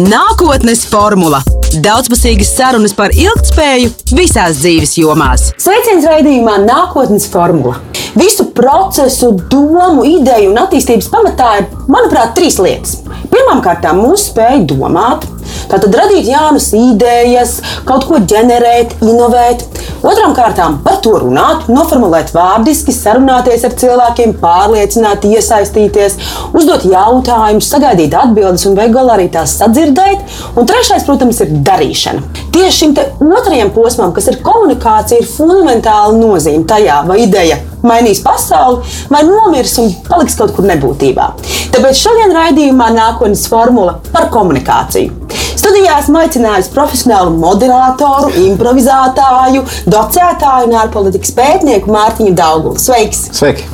Nākotnes formula - daudzpusīgas sarunas par ilgspēju visās dzīves jomās. Sveiciens raidījumā Nākotnes formula. Visu procesu, domu, ideju un attīstības pamatā ir, manuprāt, trīs lietas. Pirmkārt, mūsu spēja domāt, tātad radīt jaunas idejas, kaut ko ģenerēt, inovēt. Otrām kārtām par to runāt, noformulēt vārdiski, sarunāties ar cilvēkiem, pārliecināt, iesaistīties, uzdot jautājumus, sagaidīt atbildes un beigās arī tās sadzirdēt. Un trešais, protams, ir darīšana. Tieši šim otrajam posmam, kas ir komunikācija, ir fundamentāla nozīme tajā, vai ideja mainīs pasauli, vai nomirs un paliks kaut kur nebūtībā. Tāpēc šodien raidījumā nākotnes formula par komunikāciju. Studijā esmu aicinājis profesionālu moderatoru, improvizētāju, docētāju un ārpolitikas pētnieku Mārtiņu Daugulu. Sveiks! Sveiki!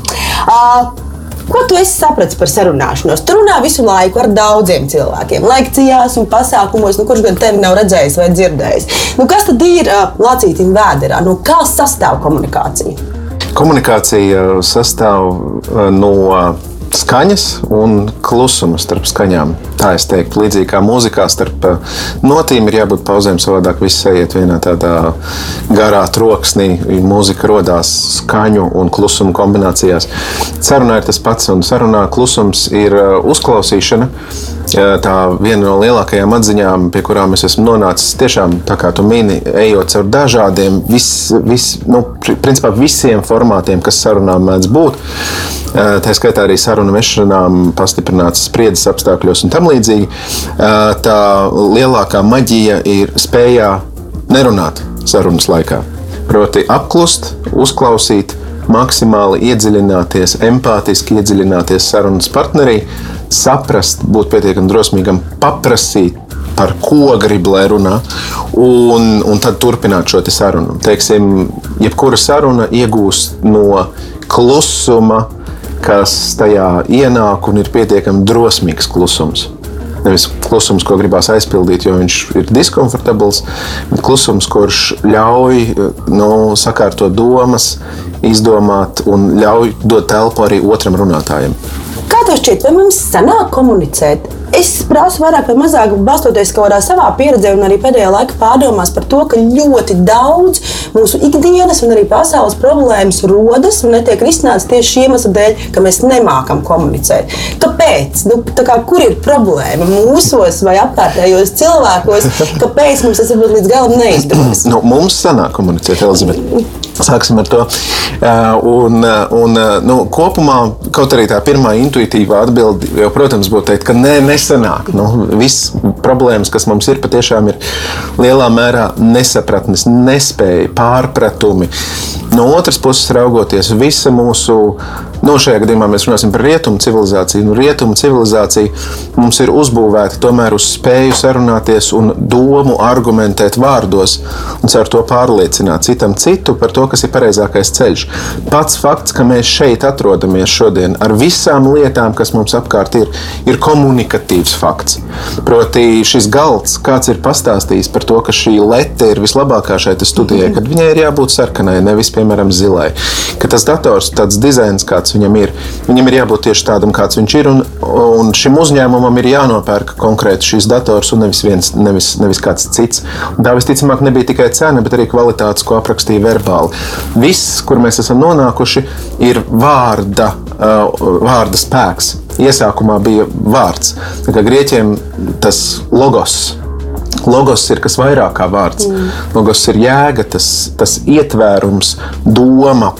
Uh, Ko tu esi sapratis par sarunāšanos? Tu runā visu laiku ar daudziem cilvēkiem, lekcijās un pasākumos, nu, kurš gan tevi nav redzējis vai dzirdējis. Nu, kas tad ir uh, lacītim vēderā? No kā sastāv komunikācija? Komunikācija sastāv no skaņas un klusuma starp skaņām. Tā es teiktu, līdzīgi kā mūzikā starp eh, notīm ir jābūt pauzēm, savādāk viss ejiet vienā tādā garā troksnī. Mūzika radās skaņu un klusuma kombinācijās. Sarunā ir tas pats, un sarunā klusums ir eh, uzklausīšana. Tā viena no lielākajām atziņām, pie kurām es esmu nonācis, tiešām tā kā tu mini, ejot caur dažādiem, vis, vis, nu, principā visiem formātiem, kas sarunām mēdz būt. Tā skaitā arī sarunu vešanām, pastiprinātas spriedzes apstākļos un tam līdzīgi. Tā lielākā maģija ir spējā nerunāt sarunas laikā. Proti, apklust, uzklausīt, maksimāli iedziļināties, empātiski iedziļināties sarunas partnerī, saprast, būt pietiekami drosmīgam, paprasīt, par ko grib, lai runā, un, un tad turpināt šo sarunu. Teiksim, jebkura saruna iegūst no klusuma, kas tajā ienāk un ir pietiekami drosmīgs klusums. Nevis klusums, ko gribās aizpildīt, jo viņš ir diskomfortabls, bet klusums, kurš ļauj nu, sakārtot domas, izdomāt un ļauj dot telpu arī otram runātājam. Kā tev šķiet, vai mums sanāk komunicēt? Es prasu vairāk vai mazāk balstoties kādā savā pieredzē, un arī pēdējā laika pārdomās par to, ka ļoti daudz mūsu ikdienas un arī pasaules problēmas rodas un netiek risināts tieši šī iemesla dēļ, ka mēs nemākam komunicēt. Kāpēc? Nu, kā, kur ir problēma mūsos vai apkārtējos cilvēkos? Kāpēc mums tas varbūt līdz galam neizdodas? Nu, mums sanāk komunicēt, Elizabete. Sāksim ar to. Un, un, nu, kopumā, kaut arī tā pirmā intuitīvā atbilde, protams, būtu teikt, ka nē, nesanāk. Nu, Viss problēmas, kas mums ir, patiešām ir lielā mērā nesapratnes, nespēja, pārpratumi. No otras puses, raugoties, visa mūsu Nu, šajā gadījumā mēs runāsim par rietumu civilizāciju. Nu, rietumu civilizācija mums ir uzbūvēta tomēr uz spēju sarunāties un domu argumentēt vārdos un ar to pārliecināt citam citu par to, kas ir pareizākais ceļš. Pats fakts, ka mēs šeit atrodamies šodien ar visām lietām, kas mums apkārt ir, ir komunikatīvs fakts. Proti, šis galds, kāds ir pastāstījis par to, ka šī lete ir vislabākā šeit studijā, kad viņai ir jābūt sarkanai, nevis, piemēram, zilai. Ka tas dators, tāds dizains, kāds kāds viņam ir. Viņam ir jābūt tieši tādam, kāds viņš ir. Un, un šim uzņēmumam ir jānopērk konkrēti šīs dators un nevis, viens, nevis, nevis kāds cits. Tā visticamāk nebija tikai cena, bet arī kvalitātes, ko aprakstīja verbāli. Viss, kur mēs esam nonākuši, ir vārda, uh, vārda spēks. Iesākumā bija vārds. Grieķiem tas logos Logos ir kas vairāk kā vārds. Mm. Logos ir jēga, tas, tas ietvērums, doma,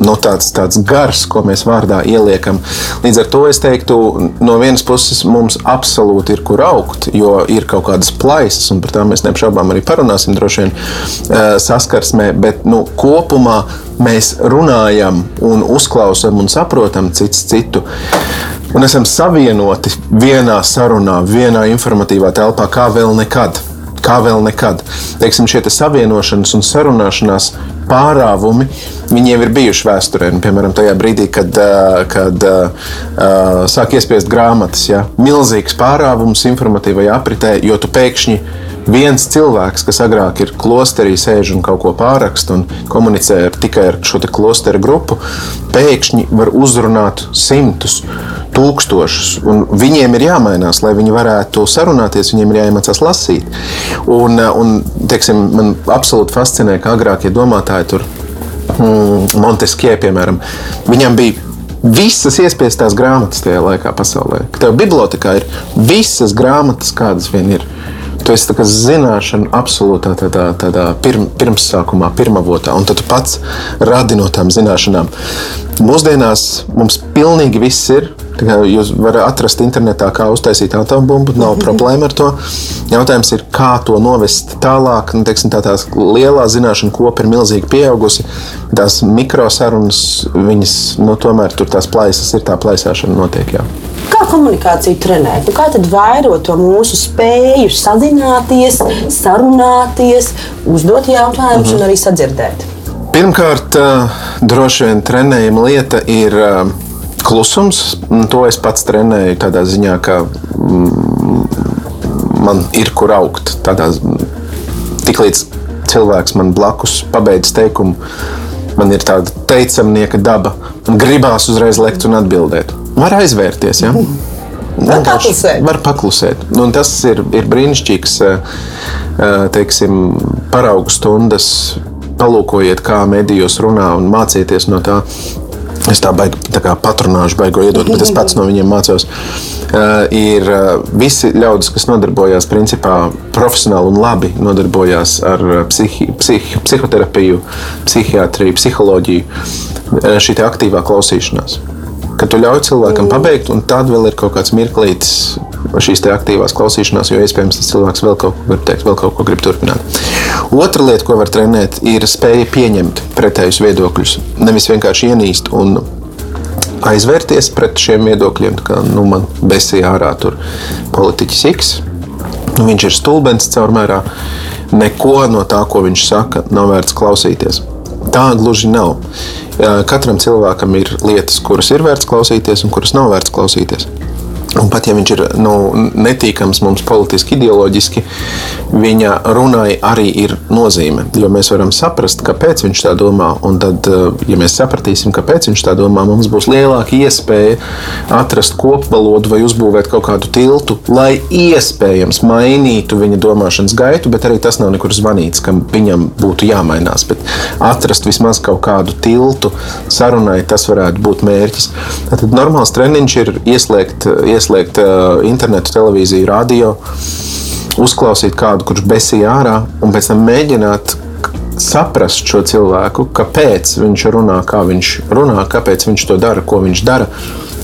no tāds, tāds gars, ko mēs vārdā ieliekam. Līdz ar to es teiktu, no vienas puses mums absolūti ir kur augt, jo ir kaut kādas plaisas, un par tām mēs neapšaubām arī parunāsim droši vien eh, saskarsmē, bet nu, kopumā mēs runājam un uzklausām un saprotam cits citu un esam savienoti vienā sarunā, vienā informatīvā telpā, kā vēl nekad. Kā vēl nekad. Teiksim, šie te savienošanās un sarunāšanās pārāvumi, viņiem ir bijuši vēsturē. Nu, piemēram, tajā brīdī, kad, kad sāk iespiest grāmatas, ja? milzīgs pārāvums informatīvajā apritē, jo tu pēkšņi viens cilvēks, kas agrāk ir klosterī, sēž un kaut ko pāraksta un komunicē ar, tikai ar šo klosteru grupu, pēkšņi var uzrunāt simtus. tūkstošus. Viņiem ir jāmainās, lai viņi varētu sarunāties, viņiem ir jāiemācās lasīt. Un, un teiksim, man absolūti fascinē, ka agrākie domātāji tur, mm, Montesquieu, piemēram, viņam bija visas iespējamās grāmatas tajā laikā pasaulē. Tev bibliotekā ir visas grāmatas, kādas vien ir. Tu esi zināšanu absolūtā tādā, tādā pirm, pirmsākumā, pirmavotā, un tu pats radi no tām zināšanām. Mūsdienās mums pilnīgi viss ir. Jūs varat atrast internetā, kā uztaisīt atombumbu, nav problēma ar to. Jautājums ir, kā to novest tālāk. Nu, teiksim, tā tās lielā zināšana kopa ir milzīgi pieaugusi. Tās mikrosarunas, viņas, nu, tomēr tur tās plaisas ir, tā plaisāšana notiek. Jā. Kā komunikāciju trenēt? Nu, kā tad vairot to mūsu spēju sazināties, sarunāties, uzdot jautājumus -hmm. un arī sadzirdēt? Pirmkārt, droši vien trenējuma lieta ir klusums. To es pats trenēju tādā ziņā, ka mm, man ir kur augt. Tādā, tiklīdz cilvēks man blakus pabeidz teikumu, man ir tāda teicamnieka daba, un gribās uzreiz lekt un atbildēt. Var aizvērties. Ja? Paklusēt. Var paklusēt. Nu, tas ir, ir brīnišķīgs eh, eh, teiksim, paraugu stundas. Palūkojiet, kā medijos runā un mācieties no tā. Es tā baigi, tā kā patrunāšu, baigo iedot, bet es pats no viņiem mācos. Uh, ir uh, visi ļaudis, kas nodarbojās principā profesionāli un labi nodarbojās ar psihi, psihi, psihoterapiju, psihiatriju, psiholoģiju. Šī aktīvā klausīšanās ka tu ļauj cilvēkam pabeigt, un tad vēl ir kaut kāds mirklītis šīs aktīvās klausīšanās, jo iespējams tas cilvēks vēl kaut ko grib teikt, vēl kaut ko grib turpināt. Otra lieta, ko var trenēt, ir spēja pieņemt pretējus viedokļus. Nevis vienkārši ienīst un aizvērties pret šiem viedokļiem, kā nu, man besīja ārā tur politiķis X. Nu, viņš ir stulbens caurmērā. Neko no tā, ko viņš saka, nav vērts klausīties. Tā gluži nav. Katram cilvēkam ir lietas, kuras ir vērts klausīties un kuras nav vērts klausīties. Un pat ja viņš ir nu, netīkams mums politiski, ideoloģiski, viņa runai arī ir nozīme. Jo mēs varam saprast, kāpēc viņš tā domā. Un tad, eh, ja mēs sapratīsim, kāpēc viņš tā domā, mums būs lielāka iespēja atrast kopvalodu vai uzbūvēt kaut kādu tiltu, lai iespējams mainītu viņa domāšanas gaitu, bet arī tas nav nekur zvanīts, ka viņam būtu jāmainās. Bet atrast vismaz kaut kādu tiltu sarunai, tas varētu būt mērķis. Tad normāls treniņš ir ieslēgt, ieslēgt ieslēgt uh, internetu, televīziju, radio, uzklausīt kādu, kurš besīja ārā, un pēc tam mēģināt saprast šo cilvēku, kāpēc viņš runā, kā viņš runā, kāpēc viņš to dara, ko viņš dara.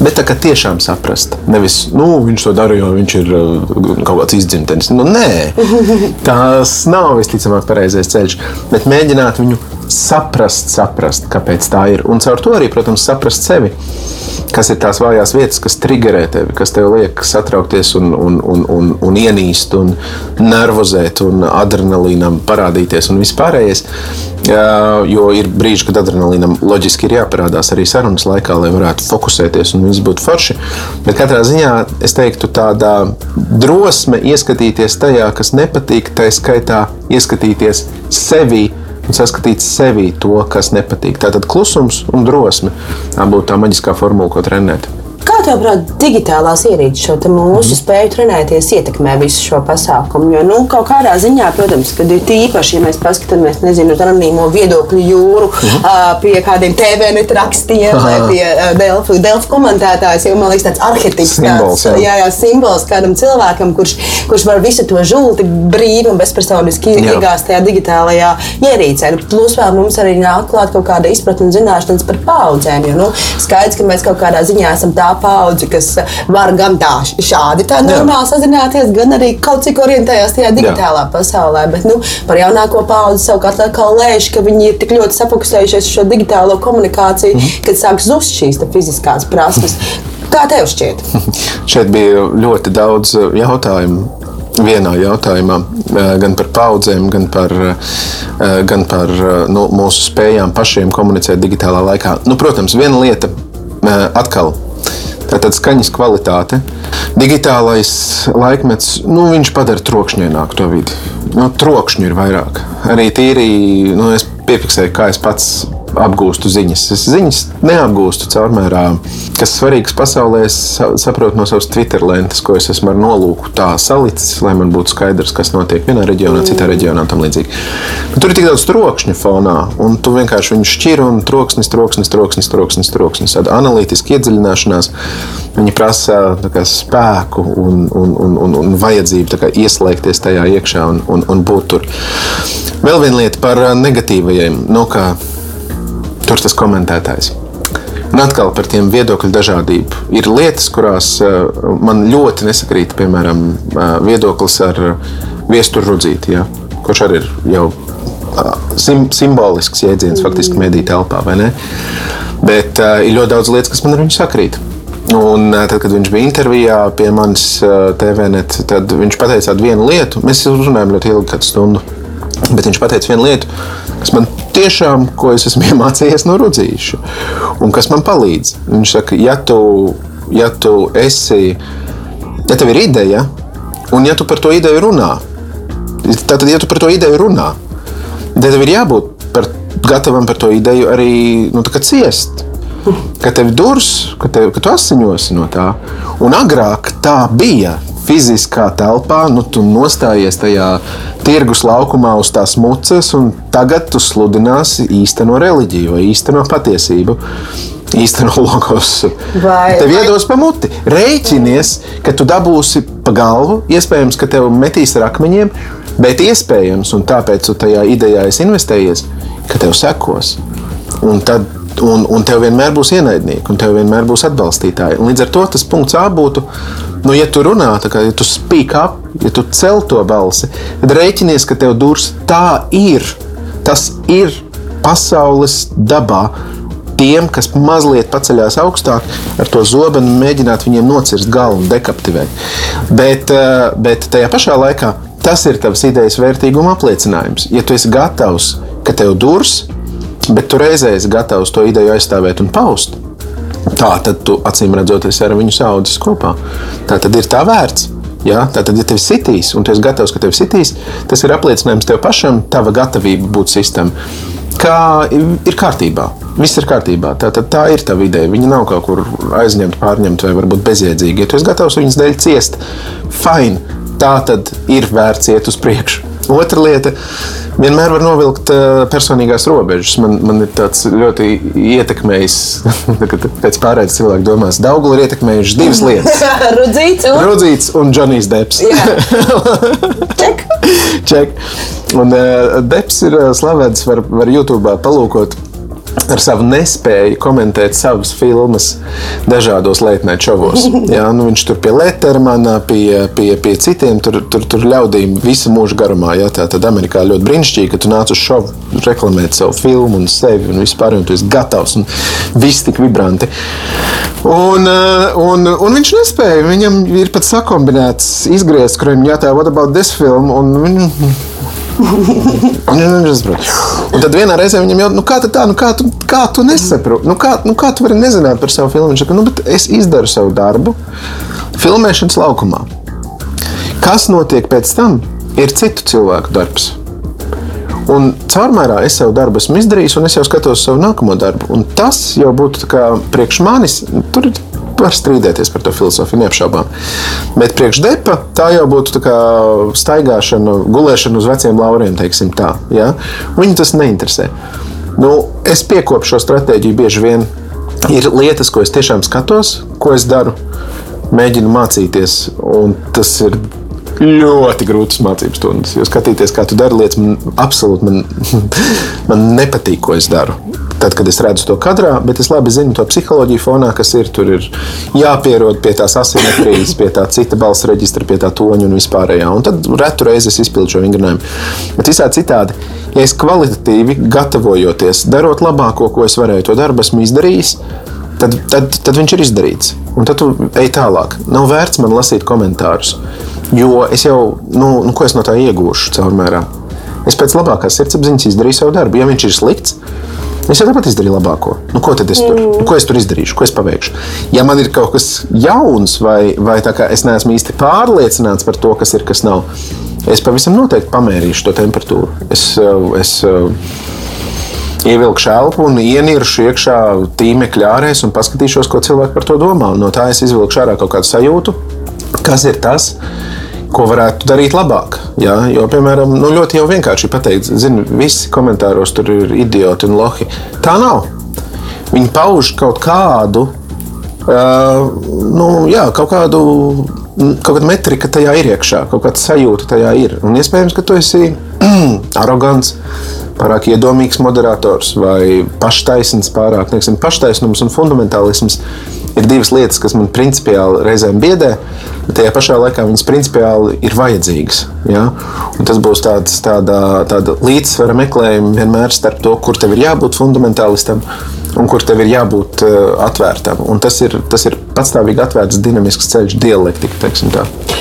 Bet tā kā tiešām saprast, nevis nu, viņš to dara, jo viņš ir uh, kaut kāds izdzimtenis. Nu, nē, tas nav visticamāk pareizais ceļš. Bet mēģināt viņu saprast, saprast, kāpēc tā ir. Un caur to arī, protams, saprast sevi kas ir tās vājās vietas, kas triggerē tevi, kas tev liek satraukties un, un, un, un, un ienīst, un nervozēt, un adrenalīnam parādīties un vispārējais. Jo ir brīži, kad adrenalīnam loģiski ir jāparādās arī sarunas laikā, lai varētu fokusēties un viss būtu forši. Bet katrā ziņā es teiktu, tāda drosme ieskatīties tajā, kas nepatīk, tā skaitā ieskatīties sevi un saskatīt sevī to, kas nepatīk. Tātad klusums un drosme. Tā būtu tā maģiskā formula, ko trenēt. Kā tev, prāt, digitālās ierīces šo mūsu mm. spēju trenēties ietekmē visu šo pasākumu? Jo, nu, kaut kādā ziņā, protams, kad ir tīpaši, ja mēs paskatāmies, nezinu, uz anonīmo viedokļu jūru, mm. uh, pie kādiem TV rakstiem vai pie uh, Delfu, Delfu komentētājs, jau man liekas tāds arhetips, simbols, tāds, jā. Jā, jā, simbols kādam cilvēkam, kurš, kurš var visu to žulti brīvi un bezpersoniski iegāzt tajā digitālajā ierīcē. Nu, plus vēl mums arī nāk klāt kaut kāda izpratne un zināšanas par paudzēm, jo, nu, skaidrs, ka mēs kaut kādā ziņā esam tā paudze, kas var gan tā šādi tā normāli Jā. sazināties, gan arī kaut cik orientējās tajā digitālā Jā. pasaulē. Bet nu, par jaunāko paudzi savukārt lēš, ka viņi ir tik ļoti safokusējušies uz šo digitālo komunikāciju, mm -hmm. kad sāk zust šīs fiziskās prasmes. Kā tev šķiet? Šeit bija ļoti daudz uh, jautājumu vienā jautājumā, uh, gan par paudzēm, gan par, uh, gan par nu, mūsu spējām pašiem komunicēt digitālā laikā. Nu, protams, viena lieta atkal Tātad skaņas kvalitāte. Digitālais laikmets, nu, padara trokšņaināku to vidi. Nu, trokšņu ir vairāk. Arī tīri, nu, es piefiksēju, kā es pats apgūstu ziņas. Es ziņas neapgūstu caurmērā, kas svarīgs pasaulē. Es saprotu no savas Twitter lentes, ko es esmu ar nolūku tā salicis, lai man būtu skaidrs, kas notiek vienā reģionā, citā reģionā un tam līdzīgi. Bet tur ir tik daudz trokšņa fonā, un tu vienkārši viņu šķir un troksnis, troksnis, troksnis, troksnis, troksnis. Tāda analītiska iedziļināšanās. Viņi prasa kā, spēku un, un, un, un, un vajadzību kā, ieslēgties tajā iekšā un, un, un būt tur. Vēl viena lieta par negatīvajiem. Nu, kā, tur tas komentētājs. Un atkal par tiem viedokļu dažādību. Ir lietas, kurās man ļoti nesakrīt, piemēram, viedoklis ar viesturu rudzīti, ja? kurš arī ir jau sim, simbolisks jēdziens faktiski mediju telpā, vai ne? Bet ir ļoti daudz lietas, kas man ar viņu sakrīt. Un, tad, kad viņš bija intervijā pie manis TVNet, tad viņš pateica vienu lietu. Mēs runājām ļoti ilgi, kādu stundu. Bet viņš pateica vienu lietu, kas man tiešām, ko es esmu iemācījies no rudzīša, un kas man palīdz. Viņš saka, ja tu, ja tu esi, ja tev ir ideja, un ja tu par to ideju runā, tad, ja tu par to ideju runā, tad tev ir jābūt par, gatavam par to ideju arī nu, ciest. Ka tev ir durs, ka, tev, ka tu asiņosi no tā. Un agrāk tā bija fiziskā telpā, nu, tu nostājies tajā tirgus laukumā uz tās mucas, un tagad tu sludināsi īsteno reliģiju vai īsteno patiesību. Īstenībā logos. Vai, tev iedos pa muti. Rēķinies, ka tu dabūsi pa galvu. Iespējams, ka tev metīs ar akmeņiem, bet iespējams, un tāpēc tu tajā idejā esi investējies, ka tev sekos. Un tad un, un tev vienmēr būs ienaidnieki, un tev vienmēr būs atbalstītāji. Un līdz ar to tas punkts A būtu, nu, ja tu runā, kā, ja tu speak up, ja tu cel to balsi, tad rēķinies, ka tev durs tā ir. Tas ir pasaules dabā. Tiem, kas mazliet paceļās augstāk, ar to zobenu mēģināt viņiem nocirst galvu un dekaptivēt. Bet, eh, bet tajā pašā laikā tas ir tavs idejas vērtīguma apliecinājums. Ja tu esi gatavs, ka tev durs, bet tu reizē esi gatavs to ideju aizstāvēt un paust. Tā tad tu acīm redzot, esi ar viņu saudzes kopā. Tā tad ir tā vērts. Ja? Tātad, ja tev sitīs, un tu esi gatavs, ka tev sitīs, tas ir apliecinājums tev pašam, tava gatavība būt sistēmai. Kā ir kārtībā. Viss ir kārtībā. Tā, tā, tā ir tā ideja. Viņa nav kaut kur aizņemta, pārņemta vai varbūt bezjēdzīga. Ja tu esi gatavs viņas dēļ ciest, fine. Tā tad ir vērts iet uz priekšu. Otra lieta vienmēr var novilkt uh, personīgās robežas. Man, man ir tāds ļoti ietekmējis, kad pēc pārējais cilvēku domās, Daugula ir ietekmējušas divas lietas. Rudzīts un, Rudzīts un Džonijs Deps. Ček. Ček. Un uh, Deps ir uh, slavens, var, var YouTube palūkot ar savu nespēju komentēt savas filmas dažādos leitnēta šovos. Jā, nu viņš tur pie Lettermana, pie, pie, pie citiem tur, tur, tur ļaudīm visu mūžu garumā. Jā, tā tad Amerikā ļoti brīnišķīgi, ka tu nāc uz šovu reklamēt savu filmu un sevi un vispār, un tu esi gatavs un viss tik vibranti. Un, eh, un, un viņš nespēja. Viņam ir pat sakombinēts izgriezt, kuriem jātā, what about this film? Un viņu, Un tad vienā reizē viņam jau, nu kā tā, nu kā tu, kā tu nesaproti, nu kā, nu kā tu vari nezināt par savu filmu? Viņš saka, nu, bet es izdaru savu darbu filmēšanas laukumā. Kas notiek pēc tam, ir citu cilvēku darbs. Un caurmērā es savu darbu esmu izdarījis, un es jau skatos savu nākamo darbu. Un tas jau būtu priekš manis. Tur ir var strīdēties par to filozofiju, neapšaubām. Bet priekšdepa tā jau būtu tā staigāšana, gulēšana uz veciem lauriem, teiksim tā. Ja? Viņu tas neinteresē. Nu, es piekopšu šo stratēģiju bieži vien. Ir lietas, ko es tiešām skatos, ko es daru, mēģinu mācīties, un tas ir ļoti grūtas mācības stundas. Jo skatīties, kā tu dari lietas, man absolūti man, man nepatīk, ko es daru tad, kad es redzu to kadrā, bet es labi zinu to psiholoģiju fonā, kas ir. Tur ir jāpierod pie tās asimetrijas, pie tā cita balss reģistra, pie tā toņa un vispārējā. Un tad retu reizi es izpildu šo vingrinājumu. Bet visādi citādi, ja es kvalitatīvi gatavojoties, darot labāko, ko es varēju, to darbu esmu izdarījis. Tad, tad, tad viņš ir izdarīts. Un tad tu ej tālāk. Nav vērts man lasīt komentārus. Jo es jau, nu, nu ko es no tā iegūšu caurmērā? Es pēc labākās sirdsapziņas izdarīju savu darbu. Ja viņš ir slikts, Es jau tāpat izdarīju labāko. Nu, ko tad es tur, mm. nu, ko es tur izdarīšu, ko es paveikšu? Ja man ir kaut kas jauns, vai, vai es neesmu īsti pārliecināts par to, kas ir, kas nav, es pavisam noteikti pamērīšu to temperatūru. Es, es, ievilkšu elpu un ieniršu iekšā tīmekļa ārēs un paskatīšos, ko cilvēki par to domā. No tā es izvilkšu ārā kaut kādu sajūtu, kas ir tas, ko varētu darīt labāk. Ja? Jo, piemēram, nu, ļoti vienkārši pateikt, zini, visi komentāros tur ir idioti un lohi. Tā nav. Viņi pauž kaut kādu, uh, nu, jā, kaut kādu. Kaut kāda metrika tajā ir iekšā, kaut kāda sajūta tajā ir. Un iespējams, ka tu esi arogants, pārāk iedomīgs moderators vai paštaisnīgs, pārāk neksim, paštaisnums un fundamentālisms ir divas lietas, kas man principiāli reizēm biedē, bet tajā pašā laikā viņas principiāli ir vajadzīgas. Ja? Un tas būs tāds, tāda, tāda līdzsvara meklējuma vienmēr starp to, kur tev ir jābūt fundamentālistam un kur tev ir jābūt uh, atvērtam. Un tas ir, tas ir patstāvīgi atvērts, dinamisks ceļš, dialektika.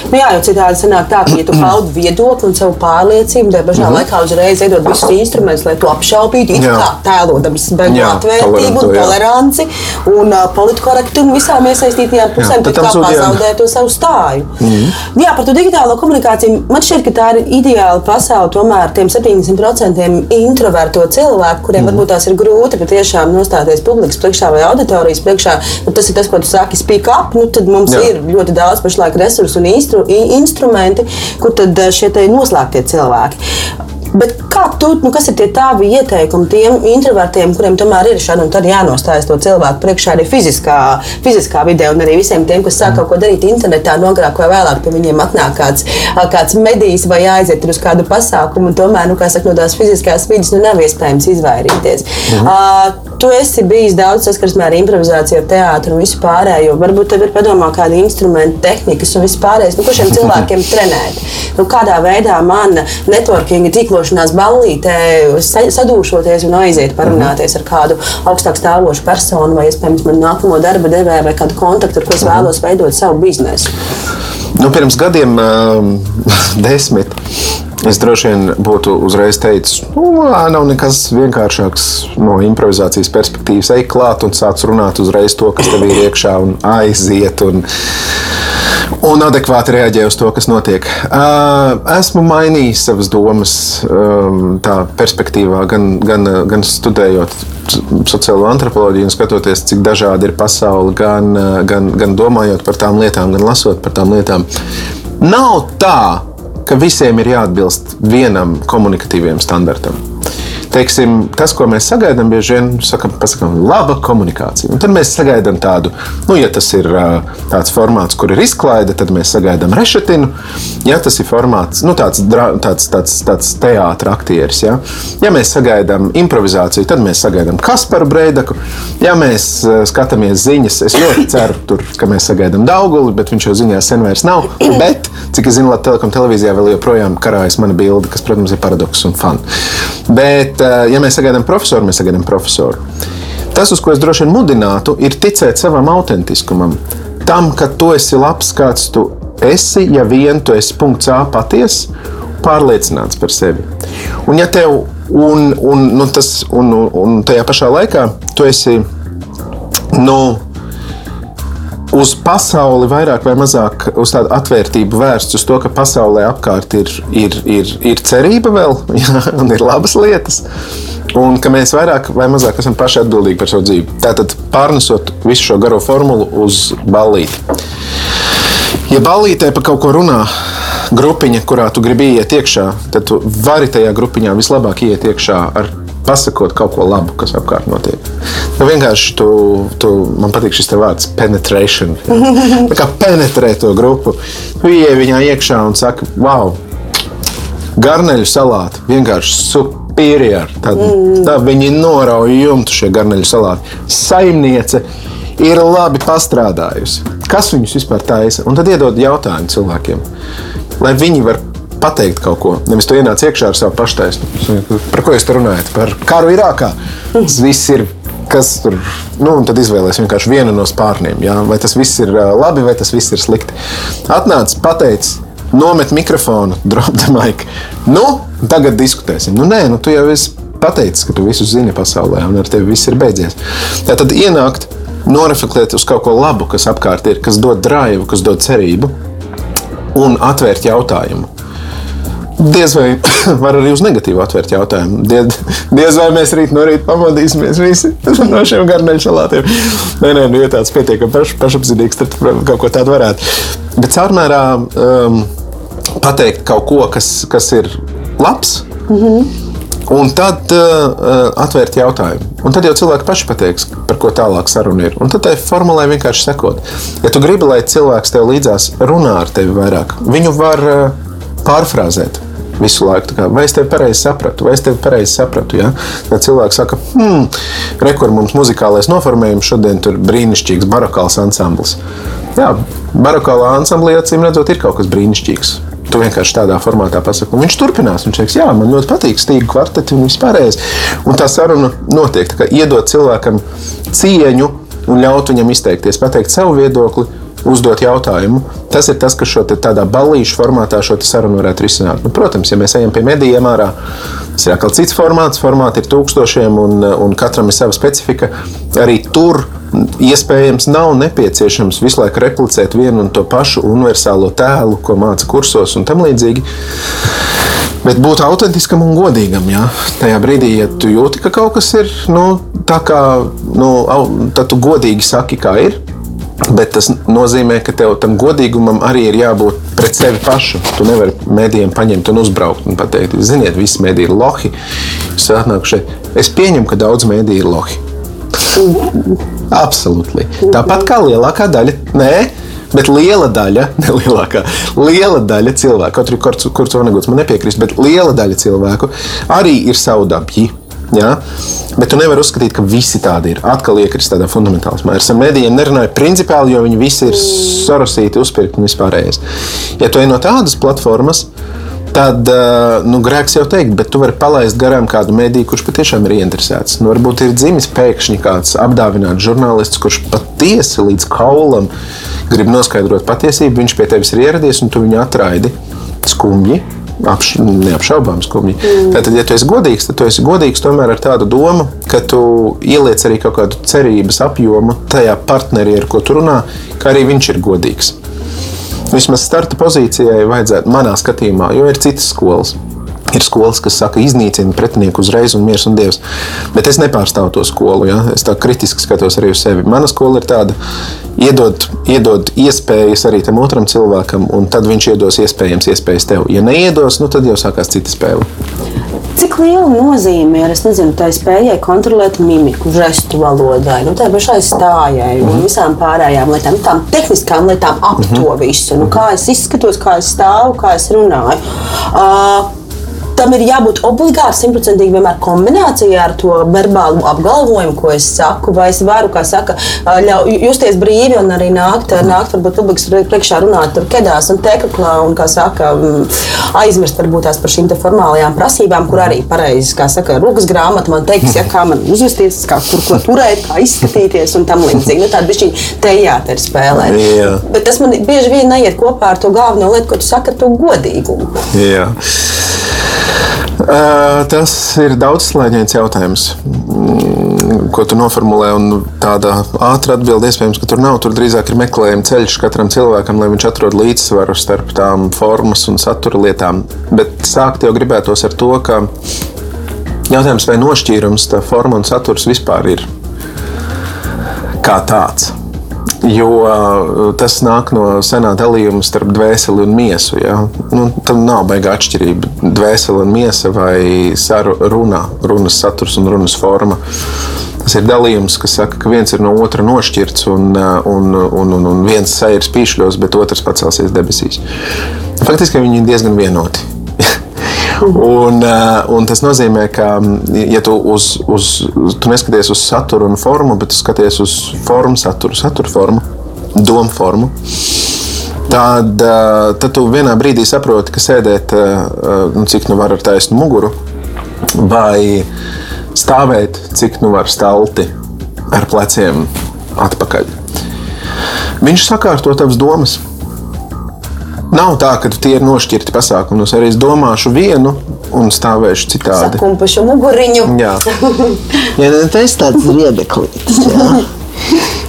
Nu jā, jo citādi sanāk tā, ka, ja tu paudi viedokli un savu pārliecību, tad pašā mm -hmm. laikā uzreiz iedod visus instrumentus, lai to apšaubītu, it kā tēlodams beigu atvērtību un toleranci un uh, politkorektumu visām iesaistītajām pusēm, tad kā pazaudē to savu stāju. Mm -hmm. Jā, par to digitālo komunikāciju man šķiet, ka tā ir ideāla pasaule tomēr tiem 70% introverto cilvēku, kuriem mm -hmm. varbūt tās ir grūti patiešām nostāties publikas priekšā vai auditorijas priekšā. Nu, tas ir tas, ko tu saki, speak up. Nu, tad mums Jā. ir ļoti daudz pašlaik resursu un instru, instrumenti, kur tad eh, šie noslēgtie cilvēki. Bet kā tu, nu, kas ir tie tavi ieteikumi tiem introvertiem, kuriem tomēr ir šādi un tad jānostājas to cilvēku priekšā arī fiziskā, fiziskā vidē, un arī visiem tiem, kas sāk kaut ko darīt internetā, agrāk vai vēlāk pie viņiem atnāk kāds, kāds medijs vai aiziet uz kādu pasākumu, un tomēr, nu, kā saka, no tās fiziskās vidas nu, nav iespējams izvairīties. Mhm. Uh, tu esi bijis daudz saskarsmē ar improvizāciju, ar teātru un visu pārējo. Varbūt tev ir padomā kādi instrumenti, tehnikas un viss pārējais, nu, ko šiem cilvēkiem trenēt. Nu, kādā veidā man networking tīklo gatavošanās ballītē, sadūšoties un aiziet parunāties ar kādu augstāk stāvošu personu, vai iespējams man nākamo darba devēju, vai kādu kontaktu, ar ko es mhm. vēlos veidot savu biznesu. Nu, pirms gadiem, desmit, Es droši vien būtu uzreiz teicis, nu, nav nekas vienkāršāks no improvizācijas perspektīvas. Ej klāt un sāc runāt uzreiz to, kas tev ir iekšā, un aiziet. Un, un adekvāti reaģē uz to, kas notiek. Esmu mainījis savas domas tā perspektīvā, gan, gan, gan studējot sociālo antropoloģiju un skatoties, cik dažādi ir pasaule, gan, gan, gan domājot par tām lietām, gan lasot par tām lietām. Nav tā, ka visiem ir jāatbilst vienam komunikatīviem standartam teiksim, tas, ko mēs sagaidām, bieži vien sakam, pasakām, laba komunikācija. Un tad mēs sagaidām tādu, nu, ja tas ir tāds formāts, kur ir izklaide, tad mēs sagaidām rešetinu. Ja tas ir formāts, nu, tāds, tāds, tāds, tāds teātris, aktieris, ja? ja mēs sagaidām improvizāciju, tad mēs sagaidām Kasparu Breidaku. Ja mēs skatāmies ziņas, es ļoti ceru, tur, ka mēs sagaidām Dauguli, bet viņš jau ziņās sen vairs nav. Bet, cik es zinu, Latvijas telekom televīzijā vēl joprojām karājas mana bilde, kas, protams, ir paradoks un fani. Bet Bet, eh, ja mēs sagaidām profesoru, mēs sagaidām profesoru. Tas, uz ko es droši vien mudinātu, ir ticēt savam autentiskumam. Tam, ka tu esi labs, kāds tu esi, ja vien tu esi punkts A patiesa, pārliecināts par sevi. Un, ja tev, un, un, nu, tas, un, un tajā pašā laikā tu esi. Nu, uz pasauli vairāk vai mazāk uz tādu atvērtību vērsts, uz to, ka pasaulē apkārt ir, ir, ir, ir cerība vēl, jā, un ir labas lietas. Un ka mēs vairāk vai mazāk esam paši atbildīgi par savu dzīvi. Tātad pārnesot visu šo garo formulu uz ballīti. Ja ballītē par kaut ko runā grupiņa, kurā tu gribi iet iekšā, tad tu vari tajā grupiņā vislabāk iet iekšā ar pasakot kaut ko labu, kas apkārt notiek. Nu, vienkārši tu, tu, man patīk šis vārds penetration. Tā kā penetrē to grupu. Tu ieej viņā iekšā un saki, wow, garneļu salāti vienkārši superior. Tad, mm. tad viņi norauj jumtu šie garneļu salāti. Saimniece ir labi pastrādājusi. Kas viņus vispār taisa? Un tad iedod jautājumu cilvēkiem, lai viņi var pateikt kaut ko. Nevis tu ienāc iekšā ar savu paštaisnu. Par ko jūs runājat? Par karu Irākā. Tas viss ir. Kas tur nu, tad izvēlēs vienkārši vienu no spārniem. Ja? Vai tas viss ir labi, vai tas viss ir slikti. Atnāc, pateic, nomet mikrofonu, drop the mic. Nu, tagad diskutēsim. Nu, nē, nu, tu jau esi pateicis, ka tu visu zini pasaulē, un ar tevi viss ir beidzies. Tā tad ienākt, noreflektēt uz kaut ko labu, kas apkārt ir, kas dod drāvu, kas dod cerību, un atvērt jautājumu Diez vai var arī uz negatīvu atvērt jautājumu. Diez, diez vai mēs rīt no rīta pamodīsimies visi no šiem garneļu salātiem. Nē, nē, nu, ja tāds pietiekami paš, pašapziņīgs, tad kaut ko tādu varētu. Bet caurmērā um, pateikt kaut ko, kas, kas ir labs. Mm -hmm. Un tad uh, atvērt jautājumu. Un tad jau cilvēki paši pateiks, par ko tālāk saruna ir. Un tad tai formulē vienkārši sekot. Ja tu gribi, lai cilvēks tev līdzās runā ar tevi vairāk, viņu var uh, pārfrāzēt visu laiku. Kā, vai es tevi pareizi sapratu, vai es tevi pareizi sapratu? Ja? Tad cilvēks saka, hmm, rekur mums muzikālais noformējums šodien ir brīnišķīgs barokāls ansamblis. Jā, barokālā ansamblī acīm redzot, ir kaut kas brīnišķīgs. Tu vienkārši tādā formātā pasaki, un viņš turpinās. Viņš teiks, jā, man ļoti patīk stīgu kvarteti un vispārējais. Un tā saruna notiek, kā iedot cilvēkam cieņu un ļaut viņam izteikties, pateikt savu viedokli uzdot jautājumu. Tas ir tas, kas šo tādā balīšu formātā šo sarunu varētu risināt. Nu, protams, ja mēs ejam pie medijiem ārā, tas ir atkal cits formāts. Formāti ir tūkstošiem, un, un katram ir sava specifika. Arī tur iespējams nav nepieciešams visu laiku replicēt vienu un to pašu universālo tēlu, ko māca kursos un tam līdzīgi. Bet būt autentiskam un godīgam. Jā. Tajā brīdī, ja tu jūti, ka kaut kas ir nu, tā kā, nu, tad tu godīgi saki, kā ir. Bet tas nozīmē, ka tev tam godīgumam arī ir jābūt pret sevi pašu. Tu nevari mēdījiem paņemt un uzbraukt un pateikt, ziniet, visi mēdīji ir lohi. Es pieņemu, ka daudz mēdīju ir lohi. Absolūti. Tāpat kā lielākā daļa. Nē, Bet liela daļa, ne lielākā, liela daļa cilvēku, kaut arī kurš kur Vanagūts man nepiekrist, bet liela daļa cilvēku arī ir saudabji. Ja? Bet tu nevari uzskatīt, ka visi tādi ir. Atkal iekrist tādā fundamentālismā. Ar mēdījiem nerunāju principiāli, jo viņi visi ir sarosīti, uzpirkti un vispārējais. Ja tu ej no tādas platformas, tad uh, nu, grēks jau teikt, bet tu vari palaist garām kādu mediju, kurš patiešām ir ieinteresēts. Nu, varbūt ir dzimis pēkšņi kāds apdāvināts žurnālists, kurš patiesi līdz kaulam grib noskaidrot patiesību. Viņš pie tevis ir ieradies un tu viņu atraidi skumji apš, neapšaubāms skumji. Mm. Tātad, ja tu esi godīgs, tad tu esi godīgs tomēr ar tādu domu, ka tu ieliec arī kaut kādu cerības apjomu tajā partnerī, ar ko tu runā, ka arī viņš ir godīgs. Vismaz starta pozīcijai vajadzētu, manā skatījumā, jo ir citas skolas. Ir skolas, kas saka, iznīcina pretinieku uzreiz, un miers un dievs. Bet es nepārstāvu to skolu. Ja? Es tā kritiski skatos arī uz sevi. Mana skola ir tāda, iedod, iedod iespējas arī tam otram cilvēkam, un tad viņš iedos iespējams iespējas tev. Ja neiedos, nu, tad jau sākās cita spēle. Cik liela nozīme ir nezinu, tā spējai kontrolēt mimiku, žestu valodai, nu, tā pašai stājai mm -hmm. un mhm. visām pārējām lietām, nu, tām tehniskām lietām ap mm -hmm. to visu. Nu, kā es izskatos, kā es stāvu, kā es runāju. Uh, tam ir jābūt obligāti simtprocentīgi vienmēr kombinācijā ar to verbālu apgalvojumu, ko es saku. Vai es varu, kā saka, ļau, justies brīvi un arī nākt, nākt varbūt publikas priekšā runāt tur kedās un tekaklā un, kā saka, aizmirst varbūt tās par šīm formālajām prasībām, kur arī pareizi, kā saka, rokas grāmata man teiks, ja, kā man uzvesties, kā, kur ko turēt, kā izskatīties un tam līdzīgi. Nu, tāda bišķiņa teātris spēlē. Jā. Bet tas man bieži vien neiet kopā ar to galveno lietu, ko tu saki ar to godīgumu. Jā. Tas ir daudzslāņains jautājums, mm, ko tu noformulē. Tāda ātrā atbilde iespējams, ka tur nav. Tur drīzāk ir meklējuma ceļš katram cilvēkam, lai viņš atrod līdzsvaru starp tām formas un satura lietām. Bet sākt jau gribētos ar to, ka jautājums, vai nošķīrums, tā forma un saturs vispār ir kā tāds. Jo uh, tas nāk no senā dalījuma starp dvēseli un miesu. Ja? Nu, tam nav baigta atšķirība. Dvēsele un miesa vai runa, runas saturs un runas forma. Tas ir dalījums, kas saka, ka viens ir no otra nošķirts, un, uh, un, un, un, un viens sēž spīšļos, bet otrs pacelsies debesīs. Faktiski viņi ir diezgan vienoti. Un, uh, un tas nozīmē, ka, ja tu, uz, uz, tu neskaties uz saturu un formu, bet skaties uz formu, saturu, satura formu, domu formu, tad, uh, tad tu vienā brīdī saproti, ka sēdēt, uh, nu, cik nu var ar taisnu muguru, vai stāvēt, cik nu var stalti ar pleciem atpakaļ. Viņš sakārto tavas domas. Nav tā, ka tie ir nošķirti pasākumi. Es arī domāšu vienu un stāvēšu citādi. Sakumpašu muguriņu. Jā, ja, tas tāds riedeklītis.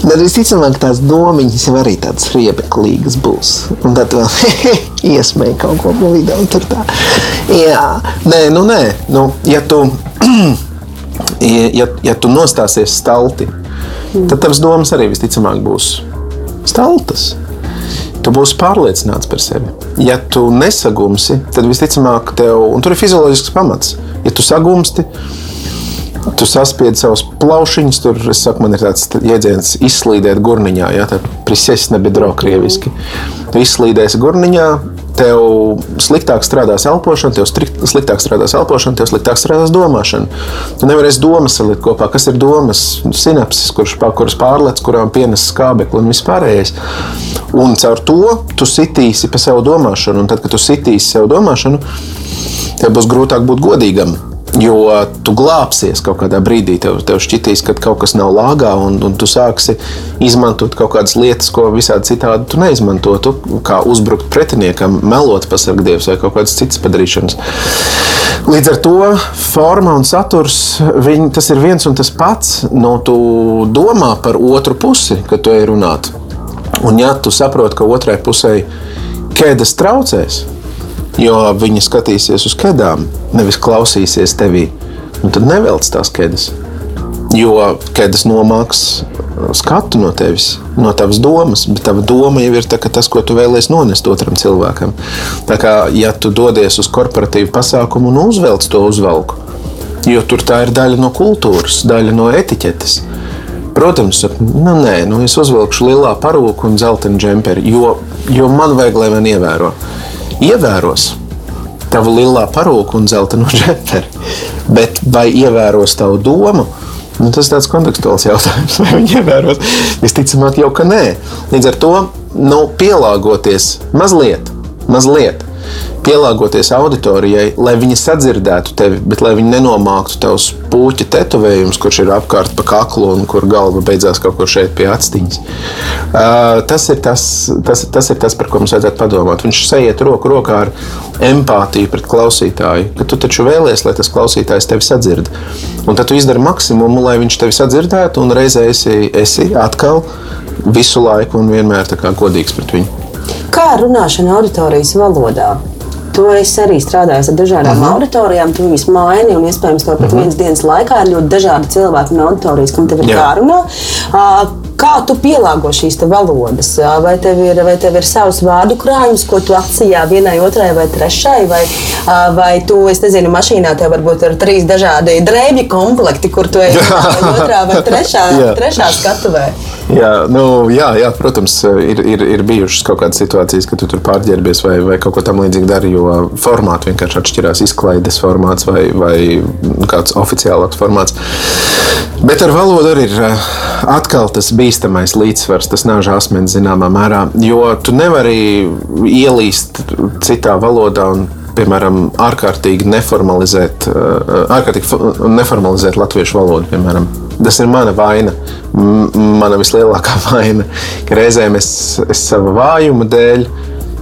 Bet visticamāk, tās domiņas jau arī tādas riebeklīgas būs. Un tad vēl iesmēja kaut ko pa tā. Jā, nē, nu nē. Nu, ja tu, ja, ja tu nostāsies stalti, tad tavas domas arī visticamāk būs staltas. Tu būsi pārliecināts par sevi. Ja tu nesagumsi, tad visticamāk, tev, un tur ir fizioloģisks pamats. Ja tu sagumsti, tu saspiedi savus plaušiņus, tur saku, man ir tāds jēdziens, izslīdēt gurniņā. Ja, tā prisēs nebedro krieviski. Tu izslīdēsi gurniņā, tev sliktāk strādās elpošana, tev sliktāk strādās elpošana, tev sliktāk strādās domāšana. Tu nevarēsi domas salikt kopā. Kas ir domas? Sinapses, kurš, kuras pārlec, kurām pienes skābekli un viss pārējais. Un caur to tu sitīsi pa savu domāšanu. Un tad, kad tu sitīsi savu domāšanu, tev būs grūtāk būt godīgam. Jo tu glābsies kaut kādā brīdī, tev, tev šķitīs, ka kaut kas nav lāgā, un, un tu sāksi izmantot kaut kādas lietas, ko visādi citādi tu neizmantotu, kā uzbrukt pretiniekam, melot pasargdievs vai kaut kādas citas padarīšanas. Līdz ar to forma un saturs viņi, tas ir viens un tas pats. No tu domā par otru pusi, kad tu ej runāt. Un ja tu saproti, ka otrai pusē ķēdes traucēs, jo viņi skatīsies uz kedām, nevis klausīsies tevī. Un tad nevelc tās kedas. Jo kedas nomāks uh, skatu no tevis, no tavas domas, bet tava doma jau ir tā, tas, ko tu vēlēsies nonest otram cilvēkam. Tā kā, ja tu dodies uz korporatīvu pasākumu un uzvelc to uzvalku, jo tur tā ir daļa no kultūras, daļa no etiķetes. Protams, nu, nē, nu, es uzvilkšu lielā parūku un zeltainu džemperi, jo, jo man vajag, lai man ievēro ievēros tavu lielā parūku un zeltainu džemperi, bet vai ievēros tavu domu? Nu, tas ir tāds kontekstuāls jautājums, vai viņi ievēros. Visticamāk, jau ka nē. Līdz ar to nu, pielāgoties mazliet, mazliet pielāgoties auditorijai, lai viņi sadzirdētu tevi, bet lai viņi nenomāktu tavus puķa tetovējumus, kurš ir apkārt pa kaklu un kur galva beidzās kaut kur šeit pie actiņas. Uh, tas, ir tas, tas, tas ir tas, par ko mums vajadzētu padomāt. Viņš sajiet roku rokā ar empātiju pret klausītāju, ka tu taču vēlies, lai tas klausītājs tevi sadzird. Un tad tu izdari maksimumu, lai viņš tevi sadzirdētu, un reizē esi, esi atkal visu laiku un vienmēr godīgs pret viņu. Kā runāšana auditorijas valodā? Tu esi arī strādājis ar dažādām uh -huh. auditorijām, tu viņus maini, un iespējams, to pat uh mhm. -huh. vienas dienas laikā ir ļoti dažādi cilvēki un auditorijas, kam tev ir jārunā. Kā tu pielāgo šīs valodas? Vai tev, ir, vai tev ir savs vārdu krājums, ko tu atsijā vienai, otrai vai trešai? Vai, vai tu, es nezinu, mašīnā tev varbūt ir trīs dažādi drēbju komplekti, kur tu ej otrā vai trešā, trešā skatuvē? Jā, nu, jā, jā, protams, ir, ir, ir bijušas kaut kādas situācijas, kad tu tur pārģērbies vai, vai kaut ko tam līdzīgu dari jo formāti vienkārši atšķirās. Izklaides formāts vai, vai kāds oficiālāks formāts. Bet ar valodu arī ir eh, atkal tas bīstamais līdzsvars, tas nāža asmens zināmā mērā, jo tu nevari ielīst citā valodā un piemēram, ārkārtīgi neformalizēt, eh, ārkārtīgi neformalizēt latviešu valodu. Piemēram. Tas ir mana vaina, mana vislielākā vaina, reizēm es, es savu vājumu dēļ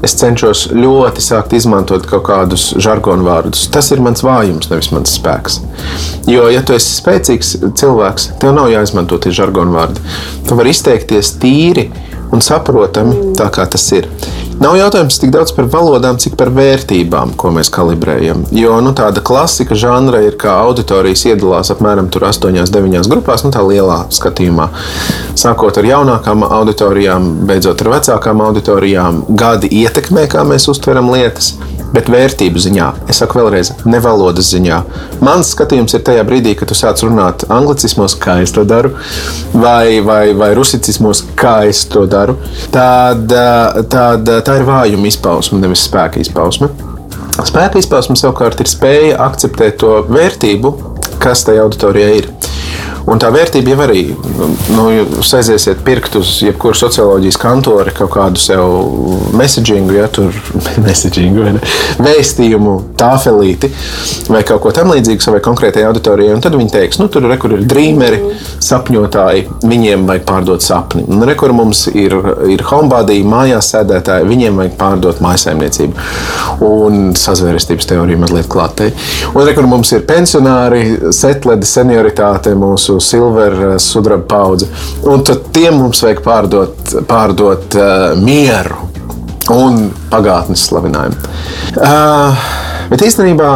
es cenšos ļoti sākt izmantot kaut kādus žargonu vārdus. Tas ir mans vājums, nevis mans spēks. Jo, ja tu esi spēcīgs cilvēks, tev nav jāizmanto tie žargonu vārdi. Tu vari izteikties tīri un saprotami, tā kā tas ir. Nav jautājums tik daudz par valodām, cik par vērtībām, ko mēs kalibrējam. Jo nu, tāda klasika žanra ir, kā auditorijas iedalās apmēram 8, 9 grupās, nu tā lielā skatījumā. Sākot ar jaunākām auditorijām, beidzot ar vecākām auditorijām, gadi ietekmē, kā mēs uztveram lietas bet vērtību ziņā. Es saku vēlreiz, ne valodas ziņā. Mans skatījums ir tajā brīdī, kad tu sāc runāt anglicismos, kā es to daru, vai, vai, vai rusicismos, kā es to daru. Tad, tad tā ir vājuma izpausme, nevis spēka izpausme. Spēka izpausme savukārt ir spēja akceptēt to vērtību, kas tajā auditorijā ir. Un tā vērtība jau arī, nu, jūs aiziesiet pirkt uz jebkuru socioloģijas kantori kaut kādu sev messagingu, ja tur messagingu, vai ne, vēstījumu, tāfelīti vai kaut ko tamlīdzīgu savai konkrētajai auditorijai. Un tad viņi teiks, nu, tur re, kur ir drīmeri, sapņotāji, viņiem vajag pārdot sapni. Un re, kur mums ir, ir homebody, mājās sēdētāji, viņiem vajag pārdot mājsaimniecību. Un sazvērestības teorija mazliet klātei. Un re, kur mums ir pensionāri, setledi, senioritāte, mūsu mūsu silveru, sudraba paudze. Un tad tiem mums vajag pārdot, pārdot uh, mieru un pagātnes slavinājumu. Uh, bet īstenībā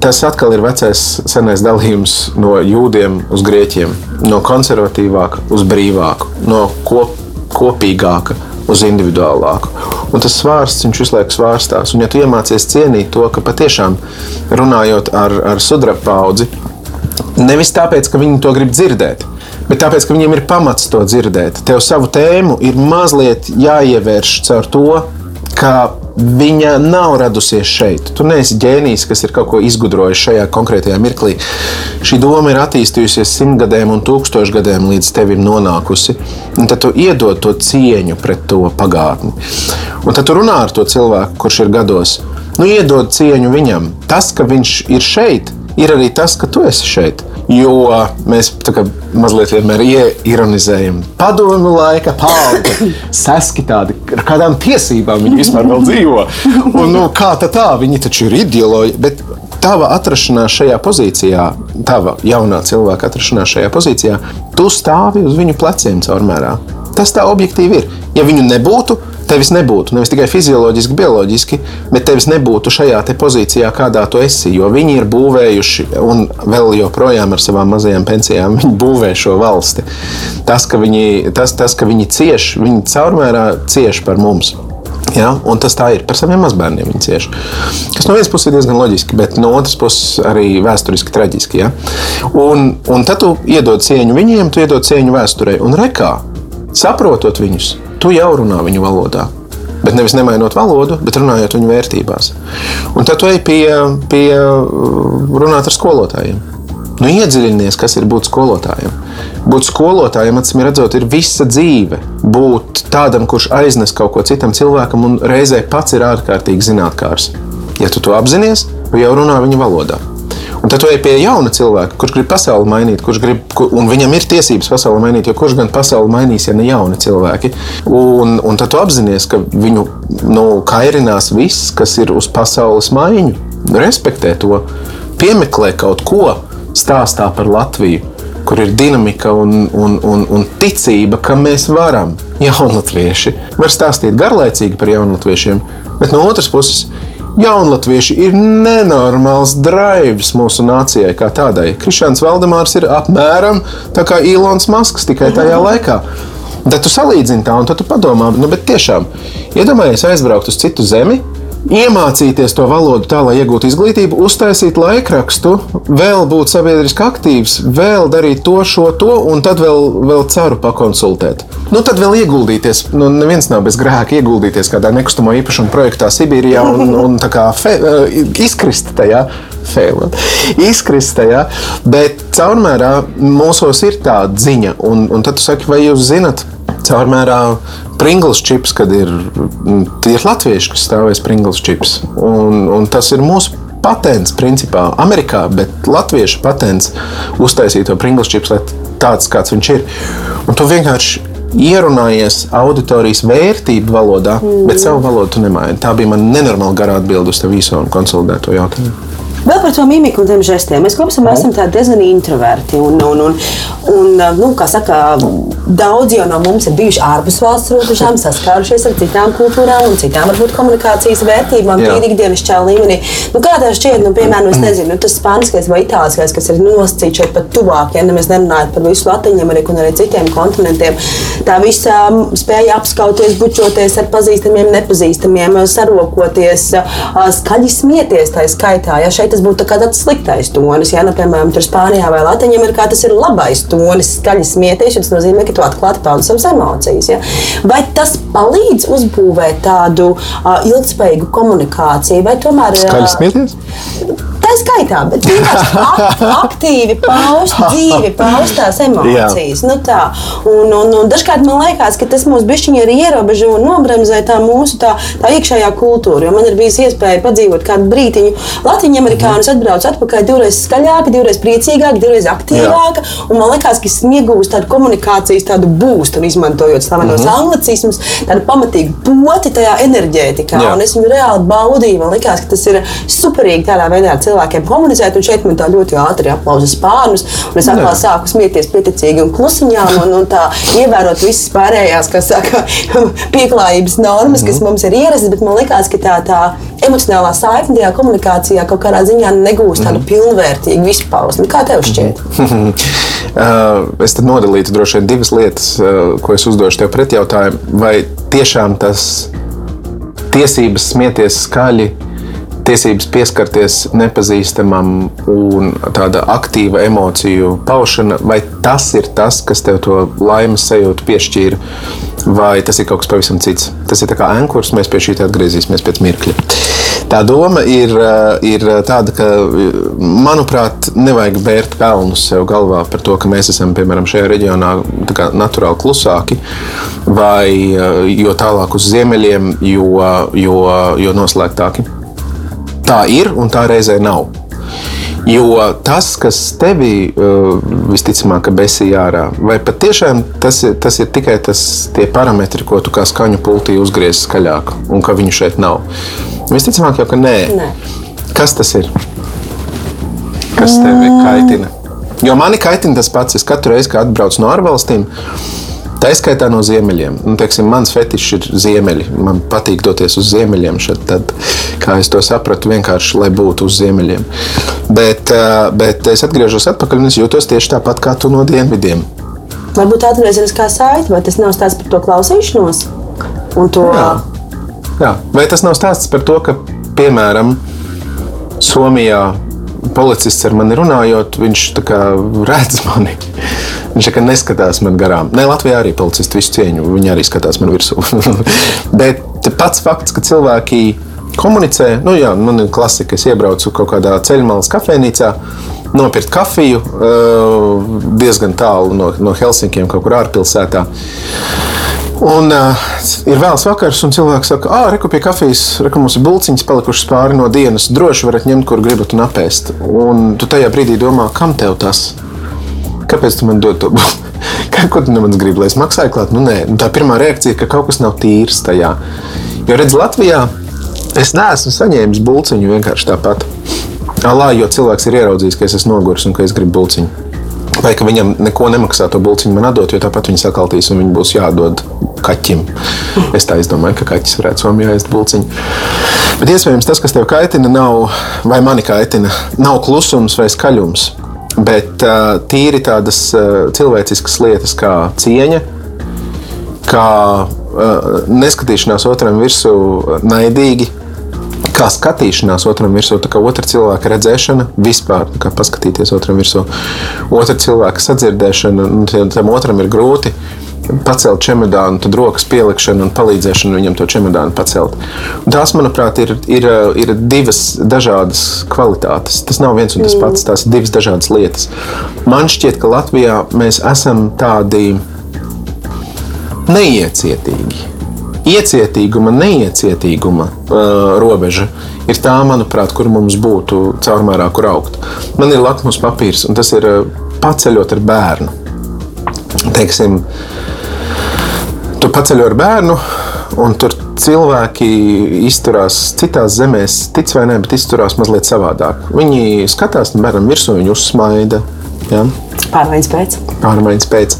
tas atkal ir vecais senais dalījums no jūdiem uz grieķiem, no konservatīvāka uz brīvāku, no kop, kopīgāka uz individuālāku. Un tas svārsts, viņš visu laiku svārstās. Un, ja tu iemācies cienīt to, ka patiešām runājot ar, ar sudraba paudzi, nevis tāpēc, ka viņi to grib dzirdēt, bet tāpēc, ka viņiem ir pamats to dzirdēt. Tev savu tēmu ir mazliet jāievērš caur to, ka viņa nav radusies šeit. Tu neesi ģēnijs, kas ir kaut ko izgudrojis šajā konkrētajā mirklī. Šī doma ir attīstījusies simtgadēm un tūkstošgadēm līdz tev ir nonākusi. Un tad tu iedod to cieņu pret to pagātni. Un tad tu runā ar to cilvēku, kurš ir gados. Nu, iedod cieņu viņam. Tas, ka viņš ir šeit, ir arī tas, ka tu esi šeit. Jo mēs kā, mazliet vienmēr ironizējam. Padomu laika paudze, seski tādi, ar kādām tiesībām viņi vispār vēl dzīvo. Un, nu, kā tā, tā, viņi taču ir ideoloģi. Bet tava atrašanās šajā pozīcijā, tava jaunā cilvēka atrašanās šajā pozīcijā, tu stāvi uz viņu pleciem caurmērā. Tas tā objektīvi ir. Ja viņu nebūtu, tevis nebūtu nevis tikai fizioloģiski, bioloģiski, bet tevis nebūtu šajā pozīcijā, kādā tu esi. Jo viņi ir būvējuši, un vēl joprojām ar savām mazajām pensijām, viņi būvē šo valsti. Tas, ka viņi, tas, tas, ka viņi cieš, viņi caurmērā cieš par mums. Ja? Un tas tā ir par saviem mazbērniem. Viņi cieši. Kas no vienas puses ir diezgan loģiski, bet no otras puses arī vēsturiski traģiski. Ja? Un, un tad tu iedod cieņu viņiem, tu iedod cieņu vēsturei. Un rekā, saprotot viņus, tu jau runā viņu valodā. Bet nevis nemainot valodu, bet runājot viņu vērtībās. Un tad tu ej pie, pie runāt ar skolotājiem. Nu, iedziļinies, kas ir būt skolotājiem. Būt skolotājiem, atcīm redzot, ir visa dzīve. Būt tādam, kurš aiznes kaut ko citam cilvēkam un reizē pats ir ārkārtīgi zinātnēkārs. Ja tu to apzinājies, tu jau runā viņa valodā. Un tad tu ej pie jauna cilvēka, kurš grib pasauli mainīt, kurš grib, un viņam ir tiesības pasauli mainīt, jo kurš gan pasauli mainīs, ja ne jauni cilvēki. Un, un tad tu apzinājies, ka viņu nu, kairinās viss, kas ir uz pasaules maiņu. Respektē to, piemeklē kaut ko stāstā par Latviju kur ir dinamika un, un, un, un ticība, ka mēs varam. Jaunatvieši var stāstīt garlaicīgi par jaunatviešiem, bet no otras puses Jaunatvieši ir nenormāls drives mūsu nācijai kā tādai. Krišāns Valdemārs ir apmēram tā kā Ilons Masks tikai tajā laikā. Tad tu salīdzini tā, un tad tu padomā, nu, bet tiešām iedomājies aizbraukt uz citu zemi, iemācīties to valodu tā, lai iegūtu izglītību, uztaisīt laikrakstu, vēl būt sabiedriski aktīvs, vēl darīt to, šo, to, un tad vēl, vēl ceru pakonsultēt. Nu, tad vēl ieguldīties, nu, neviens nav bez grēka ieguldīties kādā nekustamo īpašumu projektā Sibīrijā un, un tā fe, eh, izkrist tajā. Fēlot. Izkrist tajā, bet caurmērā mūsos ir tāda ziņa, un, un tad tu saki, vai jūs zinat, caurmērā Pringles čips, kad ir, ir latvieši, kas stāvēs Pringles čips. Un, un tas ir mūsu patents, principā, Amerikā, bet latviešu patents uztaisīt to Pringles čips, lai tāds kāds viņš ir. Un tu vienkārši ierunājies auditorijas vērtību valodā, mm. bet savu valodu tu nemaini. Tā bija mana nenormāli garā atbilde uz tev visu un konsolidēto jautājumu. Vēl par to mimiku un tiem žestiem. Mēs kopumā esam diezgan introverti. Un, un, un, un, nu, kā saka, daudzi no mums ir bijuši ārpus valsts robežām, saskārušies ar citām kultūrām un citām varbūt komunikācijas vērtībām, tīri ikdienišķā līmenī. Nu, kā tev šķiet, nu, piemēram, es nezinu, nu, tas spāniskais vai itāliskais, kas ir nosacīts šeit pat tuvāk, ja nemaz nerunājot par visu Latviju Ameriku un arī citiem kontinentiem. Tā visa spēja apskauties, bučoties ar pazīstamiem, nepazīstamiem, sarokoties, skaļi smieties tā skaitā. Ja šeit tas būtu tā tāds sliktais tonis. Ja, nu, piemēram, tur Spānijā vai Latvijā ir kā tas ir labais tonis, skaļi smieties, tas nozīmē, ka tu atklāti paudi savas emocijas. Ja. Vai tas palīdz uzbūvēt tādu uh, ilgspējīgu komunikāciju, vai tomēr. Skaļi smieties? Tā skaitā, bet vienkārši aktīvi paust, dzīvi paust tās emocijas. Nu, tā. un, un, un dažkārt man liekas, ka tas mūs bišķiņi arī ierobežo un nobremzē tā mūsu tā, tā iekšējā kultūra. Jo man ir bijis iespēja padzīvot kādu brītiņu Latviju Amerikā, un es atbraucu atpakaļ divreiz skaļāka, divreiz priecīgāka, divreiz. Un man liekas, ka es iegūstu tādu komunikācijas tādu būstu, izmantojot slavenos mm -hmm. anglicismus, tādu pamatīgu poti tajā enerģētikā. Es viņu reāli baudīju. Man liekas, ka tas ir superīgi tādā veidā cilvēku cilvēkiem komunicēt. Un šeit man tā ļoti ātri aplausa spārnus. Es atkal sāku smieties pieticīgi un klusiņām un, un tā ievērot visas pārējās, kas saka, pieklājības normas, kas mums ir ierastas. Bet man liekas, ka tā, tā emocionālā saikne tajā komunikācijā kaut kādā ziņā negūst tādu pilnvērtīgu izpausmi. Kā tev šķiet? es tad nodalītu droši vien divas lietas, ko es uzdošu tev pretjautājumu. Vai tiešām tas tiesības smieties skaļi tiesības pieskarties nepazīstamam un tāda aktīva emociju paušana, vai tas ir tas, kas tev to laimes sajūtu piešķīra, vai tas ir kaut kas pavisam cits. Tas ir kā ankurs, mēs pie šī atgriezīsimies pēc mirkļa. Tā doma ir, ir tāda, ka, manuprāt, nevajag bērt pelnus sev galvā par to, ka mēs esam piemēram šajā reģionā naturāli klusāki, vai jo tālāk uz ziemeļiem, jo, jo, jo noslēgtāki tā ir un tā reizē nav. Jo tas, kas tevī uh, visticamāk besīja ārā, vai patiešām tas ir, tas ir tikai tas, tie parametri, ko tu kā skaņu pultī uzgriezi skaļāk, un ka viņu šeit nav. Visticamāk, jau ka nē. nē. Kas tas ir? Kas tevi kaitina? Jo mani kaitina tas pats. Es katru reizi, kad atbraucu no ārvalstīm, Tā izskaitā no ziemeļiem. Nu, teiksim, mans fetišs ir ziemeļi. Man patīk doties uz ziemeļiem. Šad, tad, kā es to sapratu, vienkārši lai būtu uz ziemeļiem. Bet, bet es atgriežos atpakaļ un es jūtos tieši tāpat kā tu no dienvidiem. Varbūt atgriezeniskā saite, vai tas nav stāsts par to klausīšanos? To... Jā. Jā. Vai tas nav stāsts par to, ka, piemēram, Somijā policists ar mani runājot, viņš redz mani. Viņš saka, neskatās man garām. Nē, Latvijā arī policisti visu cieņu, viņi arī skatās man virsū. Bet pats fakts, ka cilvēki komunicē, nu jā, man ir klasika, es iebraucu kaut kādā ceļmalas kafejnīcā. Nopirkt kafiju diezgan tālu no, no Helsinkiem, kaut kur ārpilsētā. Un uh, ir vēls vakars, un cilvēks saka, ah, reku pie kafijas, reku mums ir bulciņas palikušas pāri no dienas. Droši varat ņemt, kur gribat un apēst. Un tu tajā brīdī domā, kam tev tas? Kāpēc tu man dod to? Ko tu no manis gribi, lai es maksāju klāt? Nu, nē, nu, tā pirmā reakcija, ka kaut kas nav tīrs tajā. Jo redz, Latvijā es neesmu saņēmis bulciņu vienkārši tāpat. Alā, jo cilvēks ir ieraudzījis, ka es esmu noguris un ka es gribu bulciņu. Vai ka viņam neko nemaksā to bulciņu man atdot, jo tāpat viņi sakaltīs un viņi būs jādod kaķim. Es tā domāju, ka kaķis varētu Somijā ēst bulciņu. Bet iespējams tas, kas tev kaitina, nav vai mani kaitina, nav klusums vai skaļums. Bet uh, tīri tādas uh, cilvēciskas lietas kā cieņa, kā uh, neskatīšanās otram virsū naidīgi, kā skatīšanās otram virsū, tā kā otra cilvēka redzēšana, vispār kā paskatīties otram virsū, otra cilvēka sadzirdēšana, un tam otram ir grūti pacelt čemodānu, tad rokas pielikšana un palīdzēšana viņam to čemodānu pacelt. Un tās, manuprāt, ir, ir, ir divas dažādas kvalitātes. Tas nav viens un tas pats, tās ir divas dažādas lietas. Man šķiet, ka Latvijā mēs esam tādi neiecietīgi. Iecietīguma, neiecietīguma uh, robeža ir tā, manuprāt, kur mums būtu caurmērā, kur augt. Man ir lakmus papīrs, un tas ir uh, paceļot ar bērnu. Teiksim, Tu paceļo ar bērnu, un tur cilvēki izturās citās zemēs, tic vai nē, bet izturās mazliet savādāk. Viņi skatās bērnam virsū, viņi uzsmaida. Ja? Pārmaiņas pēc. Pārmaiņas pēc.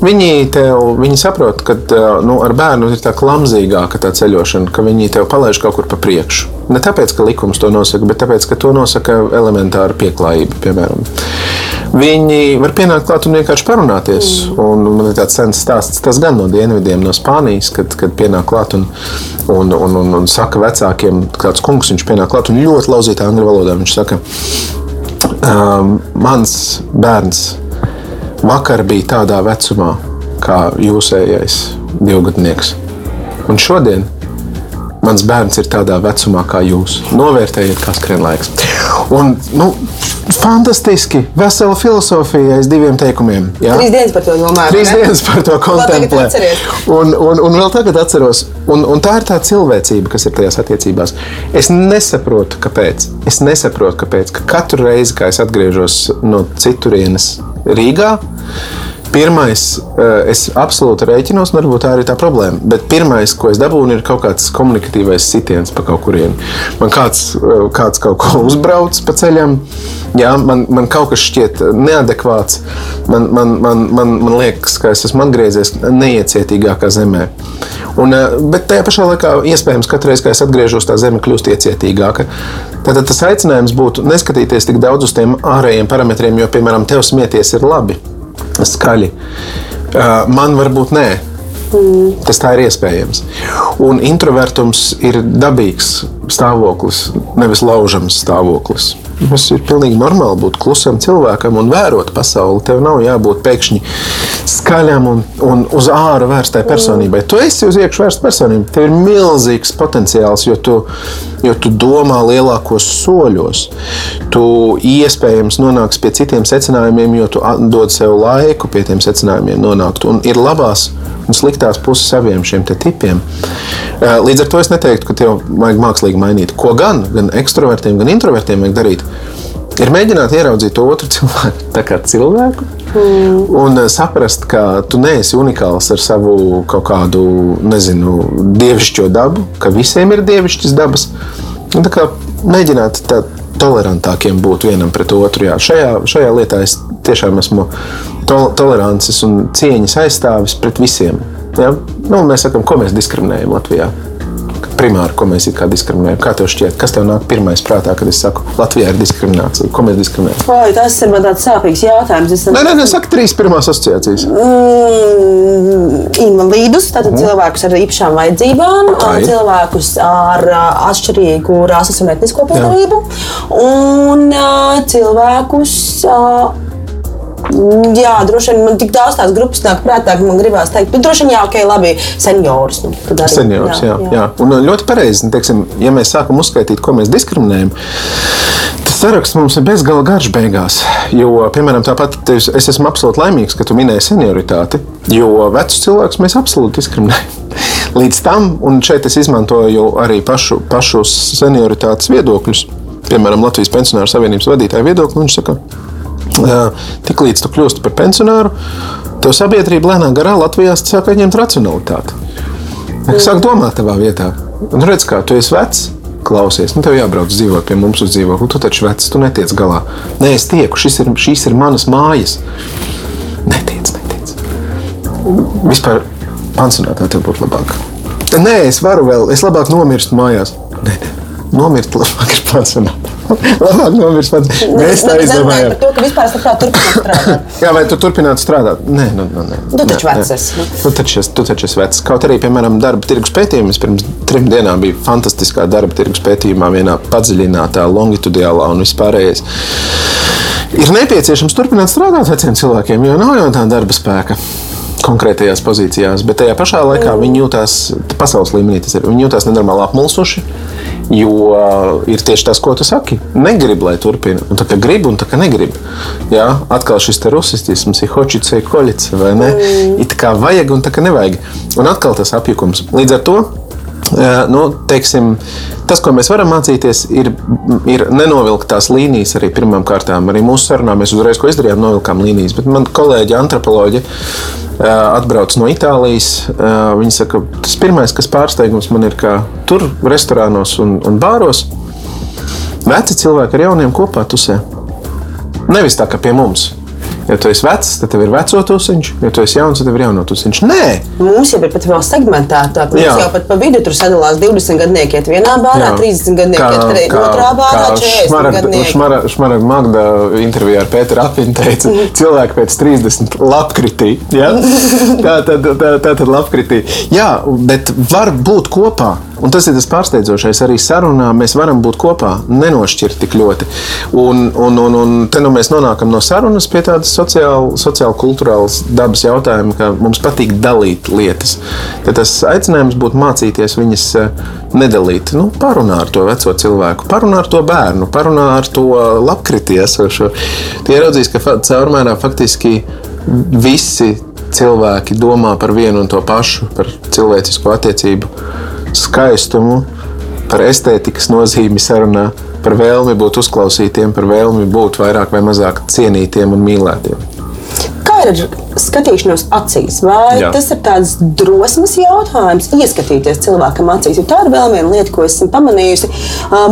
Viņi, tev, viņi saprot, ka nu, ar bērnu ir tā klamzīgāka tā ceļošana, ka viņi tev palaiž kaut kur pa priekšu. Ne tāpēc, ka likums to nosaka, bet tāpēc, ka to nosaka elementāra pieklājība, piemēram. Viņi var pienākt klāt un vienkārši parunāties. Mm. Un man ir tāds sens stāsts, tas gan no dienvidiem, no Spānijas, kad, kad pienāk klāt un, un, un, un, un saka vecākiem, kāds kungs viņš pienāk klāt un ļoti lauzītā angļu valodā. Viņš saka, um, mans bērns vakar bija tādā vecumā, kā jūsējais divgadnieks. Un šodien mans bērns ir tādā vecumā kā jūs. Novērtējiet, kā skrien laiks. Un, nu, Fantastiski! Vesela filozofija aiz diviem teikumiem. Jā? Trīs dienas par to domāju. Trīs dienas par to kontemplē. Un, un, un vēl tagad atceros. Un, un tā ir tā cilvēcība, kas ir tajās attiecībās. Es nesaprotu, kāpēc. Es nesaprotu, kāpēc. Ka katru reizi, kad es atgriežos no citurienes Rīgā, Pirmais, eh, es absolūti rēķinos, varbūt tā ir tā problēma. Bet pirmais, ko es dabūnu, ir kaut kāds komunikatīvais sitiens pa kaut kurieni. Man kāds, eh, kāds kaut ko uzbrauc pa ceļam, jā, man, man kaut kas šķiet neadekvāts. Man, man, man, man, man liekas, ka es esmu atgriezies neiecietīgākā zemē. Un, eh, bet tajā pašā laikā, iespējams, katru reizi, kad es atgriežos, tā zeme kļūst iecietīgāka. Tad tas aicinājums būtu neskatīties tik daudz uz tiem ārējiem parametriem, jo, piemēram, tev smieties ir labi skaļi. Man varbūt nē. Mm. Tas tā ir iespējams. Un introvertums ir dabīgs stāvoklis, nevis laužams stāvoklis. Tas ir pilnīgi normāli būt klusam cilvēkam un vērot pasauli. Tev nav jābūt pēkšņi skaļam un, un uz ārā vērstai personībai. Tu esi uz iekšā vērsta personība. Tev ir milzīgs potenciāls, jo tu, jo tu domā lielākos soļos. Tu iespējams nonāksi pie citiem secinājumiem, jo tu dod sev laiku pie tiem secinājumiem nonākt. Un ir labās un sliktās puses abiem šiem tipiem. Līdz ar to es neteiktu, ka tev vajag mākslīgi mainīt. Ko gan, gan ekstravertiem, gan introvertiem vajag darīt? ir mēģināt ieraudzīt to otru cilvēku kā cilvēku. Mm. Un saprast, ka tu neesi unikāls ar savu kaut kādu, nezinu, dievišķo dabu, ka visiem ir dievišķas dabas. Un tā kā mēģināt tā tolerantākiem būt vienam pret otru. Jā. Šajā, šajā lietā es tiešām esmu to, tolerances un cieņas aizstāvis pret visiem. Ja? Nu, mēs sakām, ko mēs diskriminējam Latvijā primāri, ko mēs diskriminējam. Kā tev šķiet, kas tev nāk pirmais prātā, kad es saku, Latvijā ir diskriminācija? Ko mēs diskriminējam? Vai tas ir man tāds sāpīgs jautājums? Es nē, nē, nē, saka trīs pirmās asociācijas. Mm, invalīdus, tātad mm. cilvēkus ar īpašām vajadzībām, Ai. cilvēkus ar atšķirīgu rases un etnisko piedarību un cilvēkus. Uh, Jā, droši vien man tik daudz tās grupas nāk prātā, ka man gribās teikt, bet droši vien jā, ok, labi, seniors. Nu, arī, seniors, jā, jā. jā. Un ļoti pareizi, nu, teiksim, ja mēs sākam uzskaitīt, ko mēs diskriminējam, tas saraksts mums ir bezgala garš beigās. Jo, piemēram, tāpat es esmu absolūti laimīgs, ka tu minēji senioritāti, jo vecus cilvēkus mēs absolūti diskriminējam. Līdz tam, un šeit es izmantoju arī pašu, pašu senioritātes viedokļus, piemēram, Latvijas pensionāru savienības vadītāja viedokli. Viņš saka, Tiklīdz tu kļūsti par pensionāru, tev sabiedrība lēnām garā Latvijā sāk ieņemt racionalitāti. Sāk domāt tavā vietā. Un redz, kā tu esi vecs. Klausies, nu tev jābrauc dzīvot pie mums uz dzīvokli. Tu taču vecs, tu netiec galā. Nē, es tieku, šis ir, šīs ir manas mājas. Netiec, netiec. Vispār pansionātā tev būtu labāk. Nē, es varu vēl, es labāk nomirstu mājās. Nē, nē. nomirt labāk ir pansionātā. Labāk nomirst pats. Mēs tā izdomājām. To, ka vispār tā turpināt strādāt. Jā, vai tu turpinātu strādāt? Nē, nu, nu, nē. Tu taču vecs esi. Tu taču, tu taču esi vecs. Kaut arī, piemēram, darba tirgus pētījums pirms trim dienām bija fantastiskā darba tirgus pētījumā, vienā padziļinātā, longitudinālā un vispārējais. Ir nepieciešams turpināt strādāt veciem cilvēkiem, jo nav jau tā darba spēka konkrētajās pozīcijās, bet tajā pašā laikā viņi jūtas pasaules līmenī, tas ir, viņi jūtas nenormāli apmulsuši. Jo ir tieši tas, ko tu saki. Negribu, lai turpina. Un tā kā gribi, un tā kā negribi. Jā, atkal šis rusistisms ir hočits koļits, vai ne? Mm. It kā vajag, un tā kā nevajag. Un atkal tas apjukums. Līdz ar to nu, teiksim, tas, ko mēs varam mācīties, ir, ir nenovilkt tās līnijas arī pirmām kārtām. Arī mūsu sarunā mēs uzreiz ko izdarījām, novilkām līnijas. Bet man kolēģi, antropoloģi, atbrauc no Itālijas. Viņi saka, tas pirmais, kas pārsteigums man ir, ka tur, restorānos un, un bāros, veci cilvēki ar jauniem kopā tusē. Nevis tā kā pie mums. Ja tu esi vecs, tad tev ir veco tusiņš, ja tu esi jauns, tad tev ir jauno tusiņš. Nē, mums jau ir pat vēl segmentētāk. Mums jau pat pa vidu tur sadalās 20 gadnieki iet vienā bārā, Jā. 30 gadnieki iet otrā bārā, 40 gadnieki. Šmara, šmara Magda intervijā ar Pēteru Apinu teica, cilvēki pēc 30 labkritī. Ja? Tā tad, tā, tā tad labkritī. Jā, bet var būt kopā. Un tas ir tas pārsteidzošais. Arī sarunā mēs varam būt kopā, nenošķirt tik ļoti. Un, un, un, un te nu mēs nonākam no sarunas pie tādas sociāli kultūrāls dabas jautājuma, ka mums patīk dalīt lietas. Tad tas aicinājums būtu mācīties viņas eh, nedalīt. Nu, parunā ar to veco cilvēku, parunā ar to bērnu, parunā ar to labkriti esošo. Tie ieraudzīs, ka caurmērā faktiski visi cilvēki domā par vienu un to pašu, par cilvēcisko attiecību skaistumu, par estētikas nozīmi sarunā, par vēlmi būt uzklausītiem, par vēlmi būt vairāk vai mazāk cienītiem un mīlētiem. Kā ir ar skatīšanos acīs? Vai Jā. tas ir tāds drosmes jautājums, ieskatīties cilvēkam acīs? Jo tā ir vēl viena lieta, ko esmu pamanījusi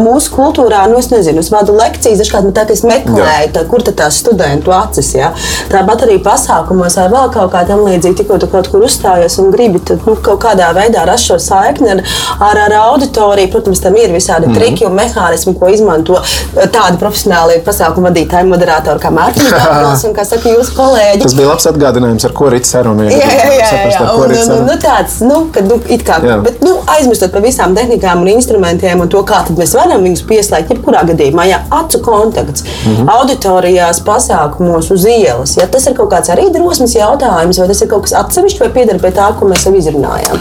mūsu kultūrā. Nu, es nezinu, es vadu lekcijas, dažkārt man tā, es meklēju, tā, kur tad tās studentu acis. Ja? Tāpat arī pasākumos vai vēl kaut kā tam līdzīga, tikko tu kaut kur uzstājies un gribi tad, nu, kaut kādā veidā rast šo saikni ar, ar, ar auditoriju. Protams, tam ir visādi mm -hmm. triki un mehānismi, ko izmanto tādi profesionāli pasākumu vadītāji, moderatori kā Mārtiņš Kalns un, kā saka, jūsu kolēģi. Tas bija labs atgādinājums, ar ko rīt saruna. Jā, jā, jā, Saprast, jā. Un, saruna. nu, tāds, nu, kad, nu, it kā, Jā. bet, nu, aizmirstot par visām tehnikām un instrumentiem un to, kā mēs varam viņus pieslēgt, jebkurā gadījumā, ja acu kontakts, mm. -hmm. auditorijās, pasākumos, uz ielas, ja tas ir kaut kāds arī drosmes jautājums, vai tas ir kaut kas atsevišķs, vai pieder pie tā, ko mēs jau izrunājām.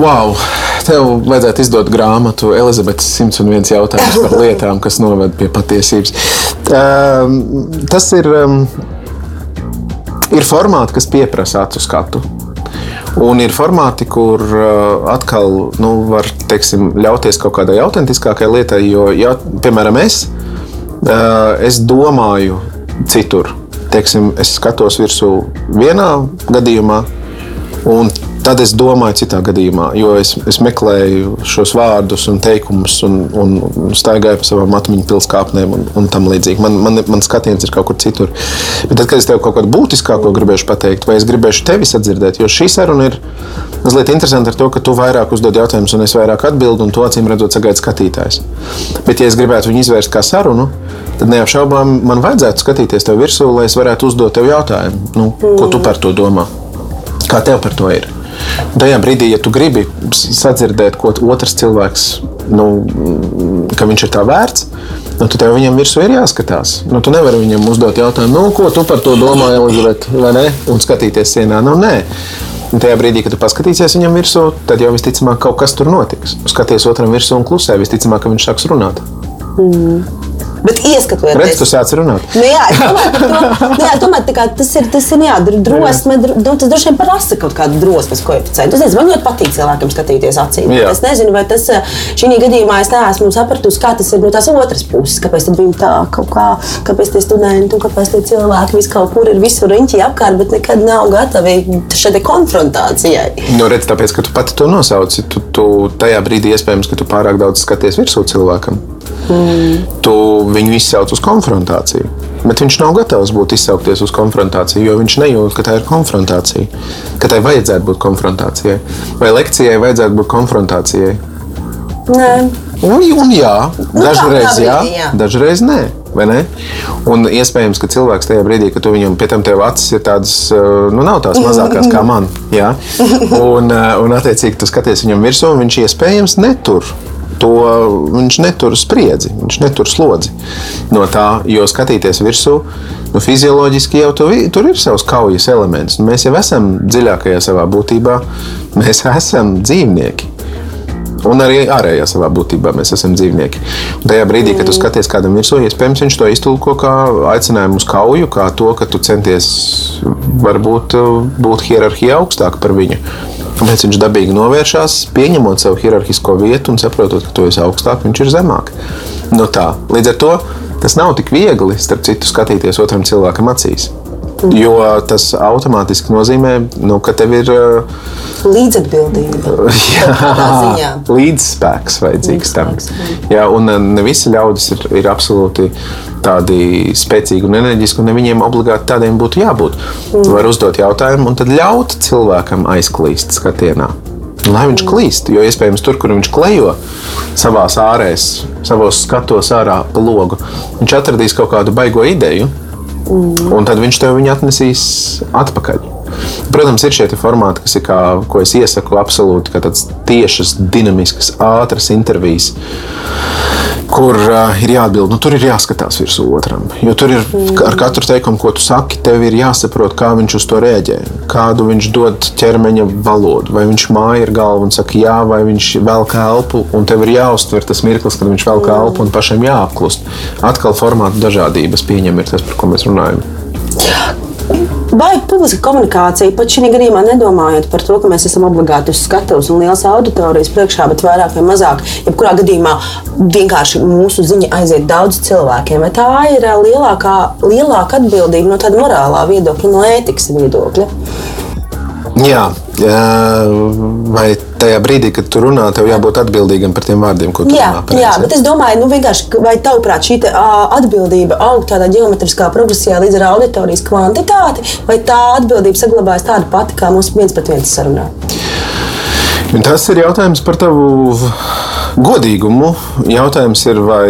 Wow! Tev vajadzētu izdot grāmatu Elizabetes 101 jautājums par lietām, kas noved pie patiesības. Um, tas ir, um, ir formāti, kas pieprasa acu skatu. Un ir formāti, kur uh, atkal nu, var teiksim, ļauties kaut kādai autentiskākai lietai, jo, ja, piemēram, es, uh, es domāju citur. Teiksim, es skatos virsū vienā gadījumā, un tad es domāju citā gadījumā, jo es, es meklēju šos vārdus un teikumus, un, un staigāju pa savām atmiņu pilskāpnēm un, un tam līdzīgi. Man, man, man skatiens ir kaut kur citur. Bet tad, kad es tev kaut ko būtiskāko gribēšu pateikt, vai es gribēšu tevi sadzirdēt, jo šī saruna ir mazliet interesanta ar to, ka tu vairāk uzdod jautājumus, un es vairāk atbildu, un to acīm redzot, sagaida skatītājs. Bet, ja es gribētu viņu izvērst kā sarunu, tad neapšaubām man vajadzētu skatīties tev virsū, lai es varētu uzdot tev jautājumu, nu, ko tu par to domā. Kā tev par to ir? Tajā brīdī, ja tu gribi sadzirdēt, ko otrs cilvēks, nu, mm, ka viņš ir tā vērts, nu, tad tev viņam virsū ir jāskatās. Nu, tu nevari viņam uzdot jautājumu, nu, ko tu par to domā, Elizabete, vai ne? Un skatīties sienā. Nu, nē. Un tajā brīdī, kad tu paskatīsies viņam virsū, tad jau visticamāk kaut kas tur notiks. Tu skaties otram virsū un klusē, visticamāk, ka viņš sāks runāt. Bet ieskatoties, Redz, tu sāc runāt. Nu, jā, par to, nu, jā, tā kā tas ir, tas ir jā, dr- drosme, dr- nu, tas droši vien prasa kaut kādu drosmes koeficientu. Es nezinu, man ļoti patīk cilvēkam skatīties acīm. Jā. Es nezinu, vai tas eh, šī gadījumā es neesmu sapratusi, kā tas ir no tās otras puses. Kāpēc tad viņi tā kaut kā, kāpēc tie studenti un kāpēc tie cilvēki vis kaut kur ir visur riņķī apkārt, bet nekad nav gatavi šai konfrontācijai. Nu, redz, tāpēc, ka tu pati to nosauci, tu, tu tajā brīdī iespējams, ka tu pārāk daudz skaties virsū cilvēkam. Mm. Tu viņu izsauc uz konfrontāciju. Bet viņš nav gatavs būt izsaukties uz konfrontāciju, jo viņš nejūt, ka tā ir konfrontācija. Ka tai vajadzētu būt konfrontācijai. Vai lekcijai vajadzētu būt konfrontācijai? Nē. Un, un jā, Nu, dažreiz tā jā, brīdī, jā. dažreiz nē. vai ne? Un iespējams, ka cilvēks tajā brīdī, kad tu viņam pie tam tev acis ir tādas, uh, nu, nav tās mazākās kā man. Jā? Un, uh, un attiecīgi, tu skaties viņam virsū, un viņš iespējams netur. To viņš netur spriedzi, viņš netur slodzi no tā, jo skatīties virsū, nu, fizioloģiski jau tu, tur ir savs kaujas elements. Nu, mēs jau esam dziļākajā savā būtībā, mēs esam dzīvnieki. Un arī ārējā savā būtībā mēs esam dzīvnieki. Un tajā brīdī, kad tu skaties kādam virsū, iespējams, viņš to iztulko kā aicinājumu uz kauju, kā to, ka tu centies varbūt būt hierarhijā augstāk par viņu. Tāpēc viņš dabīgi novēršas, pieņemot savu hierarhisko vietu un saprotot, ka tu esi augstāk, viņš ir zemāk. No tā. Līdz ar to tas nav tik viegli, starp citu, skatīties otram cilvēkam acīs. Jo tas automātiski nozīmē, nu, ka tev ir uh, Līdzatbildība. Jā, līdzspēks vajadzīgs tam. Līdzspēks, Jā, un uh, ne visi ļaudis ir, ir absolūti tādi spēcīgi un enerģiski, un ne viņiem obligāti tādiem būtu jābūt. Mm. Var uzdot jautājumu un tad ļaut cilvēkam aizklīst skatienā. Lai viņš klīst, jo iespējams tur, kur viņš klejo savā ārēs, savos skatos ārā pa logu, viņš atradīs kaut kādu baigo ideju, un tad viņš tev viņu atnesīs atpakaļ. Protams, ir šie formāti, kas ir, kā, ko es iesaku, absolūti kā tiešas, dinamiskas, ātras intervijas, kur uh, ir jāatbild. Nu, tur ir jāskatās virsū otram. Jo tur ir ar katru teikumu, ko tu saki, tev ir jāsaprot, kā viņš uz to reaģē, kādu viņš dod ķermeņa valodu. Vai viņš māja ir galva un saka, jā, vai viņš velk elpu, un tev ir jāuztver tas mirklis, kad viņš velk elpu un pašam jāapklust. Atkal formātu dažādības pieņem ir tas, par ko mēs runājam. Vai publiska komunikācija pat šī gadījumā nedomājot par to, ka mēs esam obligāti uz skatuves un liels auditorijas priekšā, bet vairāk vai mazāk, jebkurā gadījumā vienkārši mūsu ziņa aiziet daudz cilvēkiem. Vai tā ir lielākā, lielāka atbildība no tāda morālā viedokļa, no ētikas viedokļa? Jā, vai tajā brīdī, kad tu runā, tev jābūt atbildīgam par tiem vārdiem, ko tu jā, runā. Pareizi. Jā, bet es domāju, nu, vai tavuprāt šī te, atbildība aug tādā geometriskā progresijā līdz ar auditorijas kvantitāti, vai tā atbildība saglabājas tāda pati kā mums viens pret viens sarunā? Un tas ir jautājums par tavu godīgumu. Jautājums ir, vai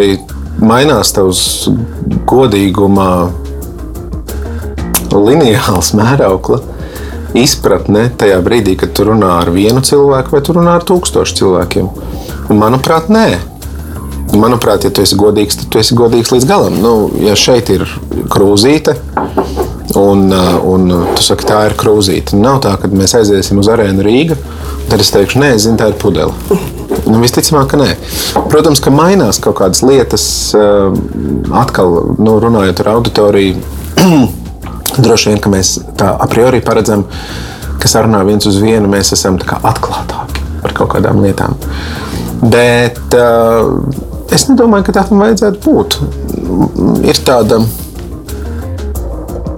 mainās tavs godīguma lineāls mērauklis izpratne tajā brīdī, kad tu runā ar vienu cilvēku vai tu runā ar tūkstošu cilvēkiem? Un, manuprāt, nē. Manuprāt, ja tu esi godīgs, tad tu esi godīgs līdz galam. Nu, ja šeit ir krūzīte, un, un tu saki, tā ir krūzīte, nav tā, ka mēs aiziesim uz arēnu Rīgā, tad es teikšu, nē, zinu, tā ir pudele. Nu, visticamāk, ka nē. Protams, ka mainās kaut kādas lietas, atkal nu, runājot ar auditoriju. Droši vien, ka mēs tā a priori paredzam, ka sarunā viens uz vienu mēs esam atklātāki par kaut kādām lietām. Bet uh, es nedomāju, ka tam vajadzētu būt. Ir tāda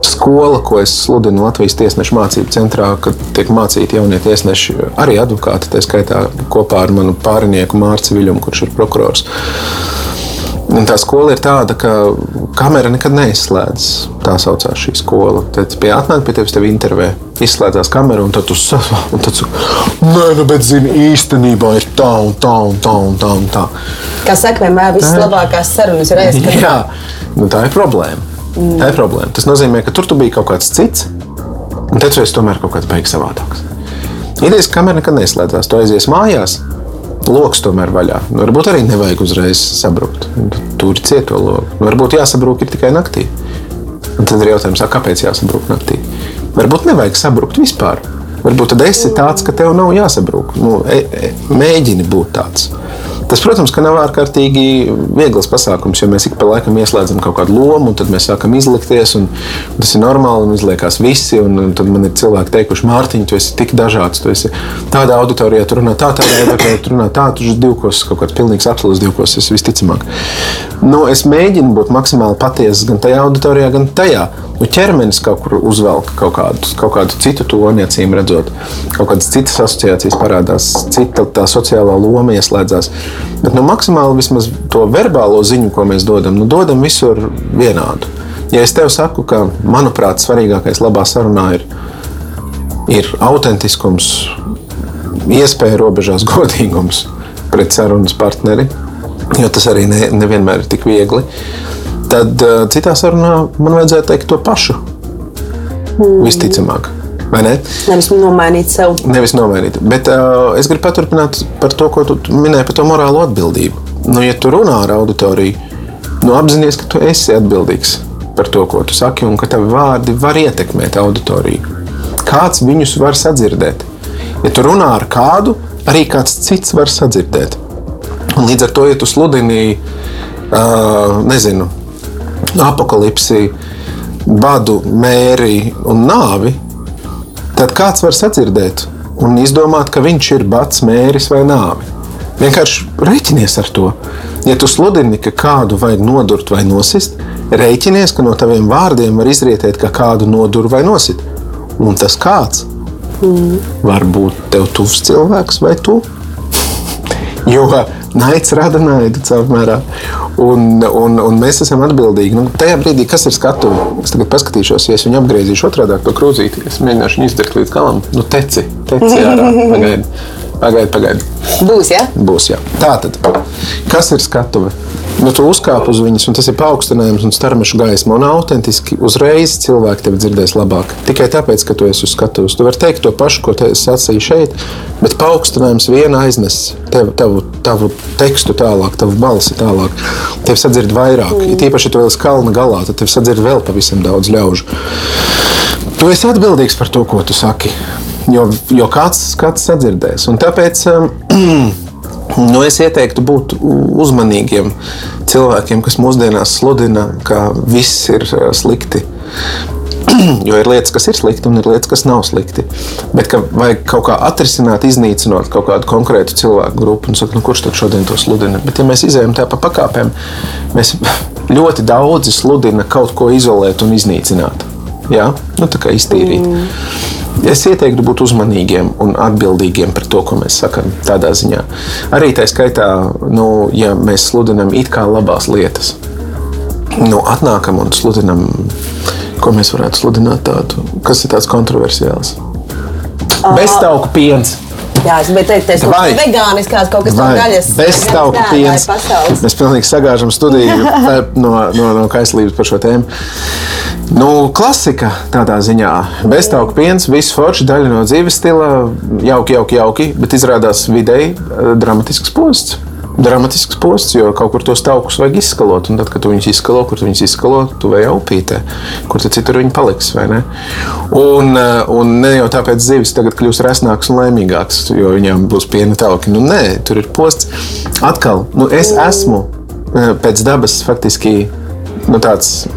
skola, ko es sludinu Latvijas tiesnešu mācību centrā, kad tiek mācīti jaunie tiesneši, arī advokāti, tā skaitā kopā ar manu pārinieku Mārciņu Viļumu, kurš ir prokurors. Un tā skola ir tāda, ka kamera nekad neizslēdz. Tā saucās šī skola. Tad pie atnāk pie tevis, tevi intervē, izslēdzās kamera, un tad tu saki, nē, nu, bet zini, īstenībā ir tā un tā un tā un tā. Un tā. Kā saka, vienmēr visas labākās sarunas ir aizskatāmas. Jā, nu, tā ir problēma. Mm. Tā ir problēma. Tas nozīmē, ka tur tu biji kaut kāds cits, un tad tu esi tomēr kaut kāds beigas savādāks. Idejas kamera nekad neizslēdzās. Tu aizies mājās, lokus tomēr vaļā. Nu, varbūt arī nevajag uzreiz sabrukt. Tur ir cieto loku. Nu, varbūt jāsabrūk tikai naktī. Un tad ir jautājums, kāpēc jāsabrūk naktī? Varbūt nevajag sabrukt vispār. Varbūt tad esi tāds, ka tev nav jāsabrūk. Nu, e, e, mēģini būt tāds. Tas, protams, ka nav ārkārtīgi viegls pasākums, jo mēs ik pa laikam ieslēdzam kaut kādu lomu, un tad mēs sākam izlikties. Tas ir normāli, un izliekās visi. Un, un tad man ir cilvēki teikuši, Mārtiņ, tu esi tik dažāds. Tu esi tādā auditorijā, tu runā tā, tādā auditorijā, tu runā tā, tu esi divkos, kaut kāds pilnīgs absolūts divkos, es visticamāk. Nu, es mēģinu būt maksimāli patiesa gan tajā auditorijā, gan tajā. Nu, ķermenis kaut kur uzvelk kaut kādu, kaut kādu citu toni, acīm redzot. Kaut kādas citas asociācijas parādās, cita tā sociālā loma ieslēdzās. Bet nu, maksimāli vismaz to verbālo ziņu, ko mēs dodam, nu, dodam visur vienādu. Ja es tev saku, ka manuprāt, svarīgākais labā sarunā ir, ir autentiskums, iespēja robežās godīgums pret sarunas partneri, jo tas arī ne, nevienmēr ir tik viegli, tad uh, citā sarunā man vajadzētu teikt to pašu. Mm. Visticamāk. Vai ne? Nevis nomainīt sev. Nevis nomainīt. Bet uh, es gribu paturpināt par to, ko tu minēji par to morālo atbildību. Nu, ja tu runā ar auditoriju, nu, apzināties, ka tu esi atbildīgs par to, ko tu saki, un ka tavi vārdi var ietekmēt auditoriju. Kāds viņus var sadzirdēt? Ja tu runā ar kādu, arī kāds cits var sadzirdēt. Un līdz ar to, ja tu sludini, uh, nezinu, apakalipsi, badu, mēri un nāvi, tad kāds var sadzirdēt un izdomāt, ka viņš ir bats, mēris vai nāvi. Vienkārši rēķinies ar to. Ja tu sludini, ka kādu vajag nodurt vai nosist, rēķinies, ka no taviem vārdiem var izrietēt, ka kādu nodur vai nosit. Un tas kāds mm. var būt tev tuvs cilvēks vai tu. Jo naids rada naidu caurmērā. Un, un, un mēs esam atbildīgi. Nu, tajā brīdī, kas ir skatuve, es tagad paskatīšos, ja es viņu apgriezīšu otrādi to krūzīti, es mēģināšu viņu izdarīt līdz galam. Nu, teci, teci ārā. Pagaidi, pagaidi. pagaidi. Būs? Ja? Būs, jā. Tā tad, kas ir skatuve? nu, tu uzkāp uz viņas, un tas ir paaugstinājums un starmešu gaisma. Un autentiski uzreiz cilvēki tevi dzirdēs labāk. Tikai tāpēc, ka tu esi uz skatuves. Tu vari teikt to pašu, ko es sacīju šeit, bet paaugstinājums viena aiznes tev, tavu, tavu tekstu tālāk, tavu balsi tālāk. Tev sadzird vairāk. Mm. Ja tīpaši, ja tu vēl esi kalna galā, tad tev sadzird vēl pavisam daudz ļaužu. Tu esi atbildīgs par to, ko tu saki. Jo, jo kāds, kāds sadzirdēs. Un tāpēc um, Nu, es ieteiktu būt uzmanīgiem cilvēkiem, kas mūsdienās sludina, ka viss ir slikti. jo ir lietas, kas ir slikti, un ir lietas, kas nav slikti. Bet ka vajag kaut kā atrisināt, iznīcinot kaut kādu konkrētu cilvēku grupu. Saka, nu, kurš tad šodien to sludina? Bet, ja mēs izējām tā pa pakāpēm, mēs ļoti daudzi sludina kaut ko izolēt un iznīcināt. Jā, nu, tā kā iztīrīt. Mm. Es ieteiktu būt uzmanīgiem un atbildīgiem par to, ko mēs sakām. Tādā ziņā arī tā skaitā, nu, ja mēs sludinām it kā labās lietas, nu, atnākam un sludinam, ko mēs varētu sludināt tādu, kas ir tāds kontroversiāls. Beztauku piens. Jā, es gribēju teikt, tas ir vegāniskās kaut kas tāds - gaļas. Beztauku piens. Mēs pilnīgi sagāžam studiju no, no, no kaislības par šo tēmu. Nu, klasika tādā ziņā. Beztauku piens, viss forši, daļa no dzīves stila, jauki, jauki, jauki, bet izrādās vidēji eh, dramatisks posts dramatisks posts, jo kaut kur tos taukus vajag izskalot. Un tad, kad tu viņus izskalo, kur tu viņus izskalo, tu vai upītē, kur tad citur viņi paliks. Un, eh, un ne jau tāpēc zivis tagad kļūs resnāks un laimīgāks, jo viņām būs piena tauki. Nu, nē, tur ir posts. Atkal, nu, es esmu eh, pēc dabas faktiski nu, tāds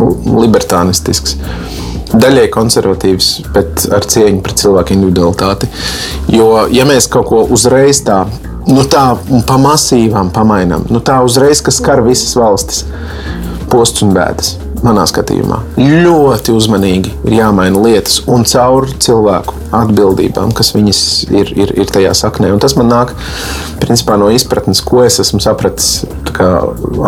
libertānistisks daļai konservatīvs, bet ar cieņu pret cilvēku individualitāti. Jo, ja mēs kaut ko uzreiz tā nu tā pa masīvām pamainām. Nu tā uzreiz, kas skar visas valstis, posts un bēdas. Manā skatījumā ļoti uzmanīgi ir jāmaina lietas un caur cilvēku atbildībām, kas viņas ir, ir, ir tajā saknē. Un tas man nāk principā, no izpratnes, ko es esmu sapratis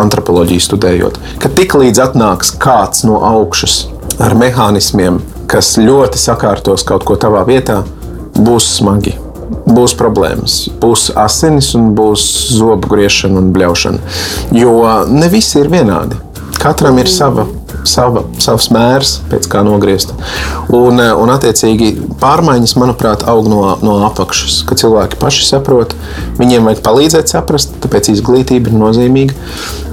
antropoloģiju studējot. Ka tik līdz atnāks kāds no augšas ar mehānismiem, kas ļoti sakārtos kaut ko tavā vietā, būs smagi būs problēmas. Būs asinis un būs zobu griešana un bļaušana. Jo ne visi ir vienādi. Katram ir sava, sava, savs mērs, pēc kā nogriezt. Un, un attiecīgi, pārmaiņas, manuprāt, aug no, no apakšas. Kad cilvēki paši saprot, viņiem vajag palīdzēt saprast, tāpēc izglītība ir nozīmīga.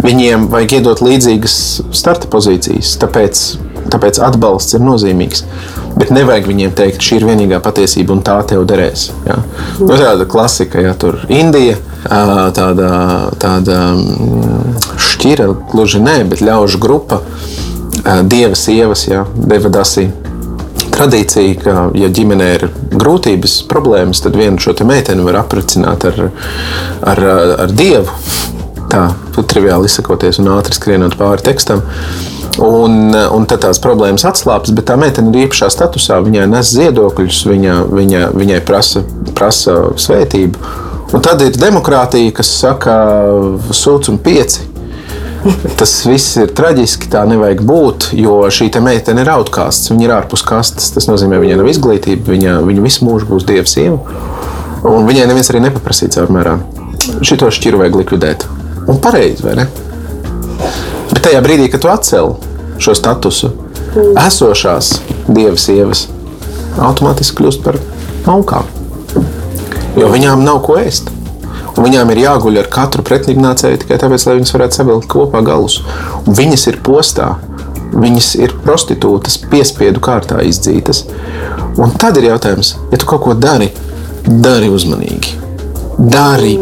Viņiem vajag iedot līdzīgas starta pozīcijas, tāpēc, tāpēc atbalsts ir nozīmīgs. Bet nevajag viņiem teikt, šī ir vienīgā patiesība un tā tev derēs. Ja? Nu, tāda klasika, ja tur Indija, tāda, tāda mm, šķira, gluži nē, bet ļaužu grupa, dieva sievas, ja, devadasī. Tradīcija, ka, ja ģimenē ir grūtības, problēmas, tad vienu šo meiteni var apracināt ar, ar, ar dievu. Tā, triviāli izsakoties un ātri skrienot pāri tekstam. Uh, Un, un tad tās problēmas atslābst, bet tā meitene ir īpašā statusā. Viņai nes ziedokļus, viņa, viņa, viņai prasa, prasa svētību. Un tad ir demokrātija, kas saka, sūdz un pieci. Tas viss ir traģiski, tā nevajag būt, jo šī meitene ir outcasts, viņa ir ārpus kastes. Tas nozīmē, ka viņai nav izglītība, viņa, viņa visu mūžu būs dieva sieva. Un viņai neviens arī nepaprasīja caur mērā. Šito šķiru vajag likvidēt. Un pareizi, vai ne? Bet tajā brīdī, kad tu atcēli šo statusu, mm. esošās dieva sievas automātiski kļūst par maukām. Jo viņām nav ko ēst. Un viņām ir jāguļ ar katru pretnīcēju tikai tāpēc, lai viņas varētu savilkt kopā galus. Un viņas ir postā, viņas ir prostitūtas, piespiedu kārtā izdzītas. Un tad ir jautājums, ja tu kaut ko dari, dari uzmanīgi. Dari.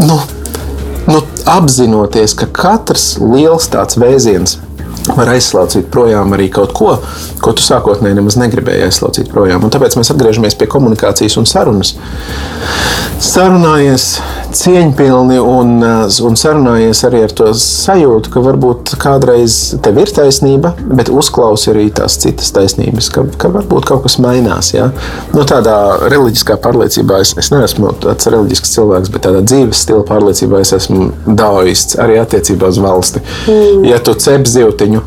Nu, nu, apzinoties, ka katrs liels tāds vēziens var aizslaucīt projām arī kaut ko, ko tu sākotnēji nemaz negribēji aizslaucīt projām. Un tāpēc mēs atgriežamies pie komunikācijas un sarunas. Sarunājies cieņpilni un, un sarunājies arī ar to sajūtu, ka varbūt kādreiz tev ir taisnība, bet uzklausi arī tās citas taisnības, ka, ka varbūt kaut kas mainās. Ja? Nu, tādā reliģiskā pārliecībā es, es neesmu tāds reliģisks cilvēks, bet tādā dzīves stila pārliecībā es esmu daoists arī attiecībā uz valsti. Mm. Ja tu cep zivtiņu,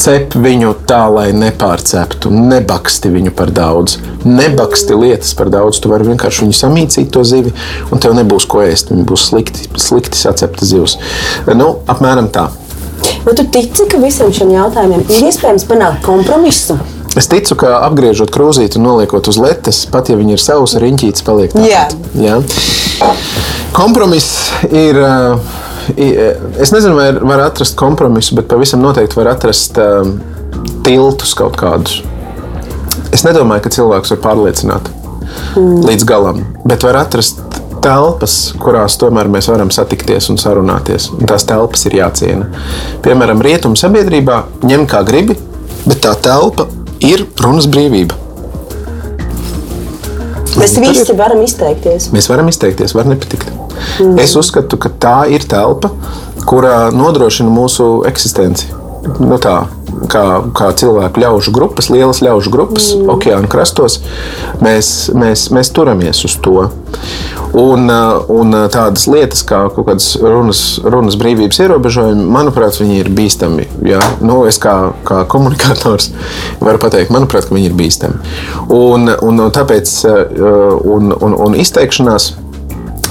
cep viņu tā, lai nepārceptu, nebaksti viņu par daudz. Nebaksti lietas par daudz, tu vari vienkārši viņu samīcīt to zivi, un tev nebūs ko ēst. Viņa būs slikti, slikti sacepta zivs. Nu, apmēram tā. Vai tu tici, ka visiem šiem jautājumiem ir iespējams panākt kompromisu? Es ticu, ka apgriežot krūzīti un noliekot uz letes, pat ja viņi ir savus riņķītes, paliek tāpat. Jā. Jā. Kompromiss ir. Es nezinu, vai var atrast kompromisu, bet pavisam noteikti var atrast tiltus kaut kādus. Es nedomāju, ka cilvēks var pārliecināt mm. līdz galam, bet var atrast telpas, kurās tomēr mēs varam satikties un sarunāties. Un tās telpas ir jāciena. Piemēram, rietumu sabiedrībā ņem kā gribi, Bet tā telpa ir runas brīvība. Mēs Tur ir. visi varam izteikties. Mēs varam izteikties, var nepatikt. Mm. Es uzskatu, ka tā ir telpa, kurā nodrošina mūsu eksistenci. Nu tā, kā, kā cilvēku ļaužu grupas, lielas ļaužu grupas, mm. okeāna krastos, mēs, mēs, mēs turamies uz to. Un, uh, un uh, tādas lietas kā kaut kādas runas, runas brīvības ierobežojumi, manuprāt, viņi ir bīstami. Ja? Nu, es kā, kā komunikators varu pateikt, manuprāt, ka viņi ir bīstami. Un, un, un tāpēc uh, un, un, un izteikšanās.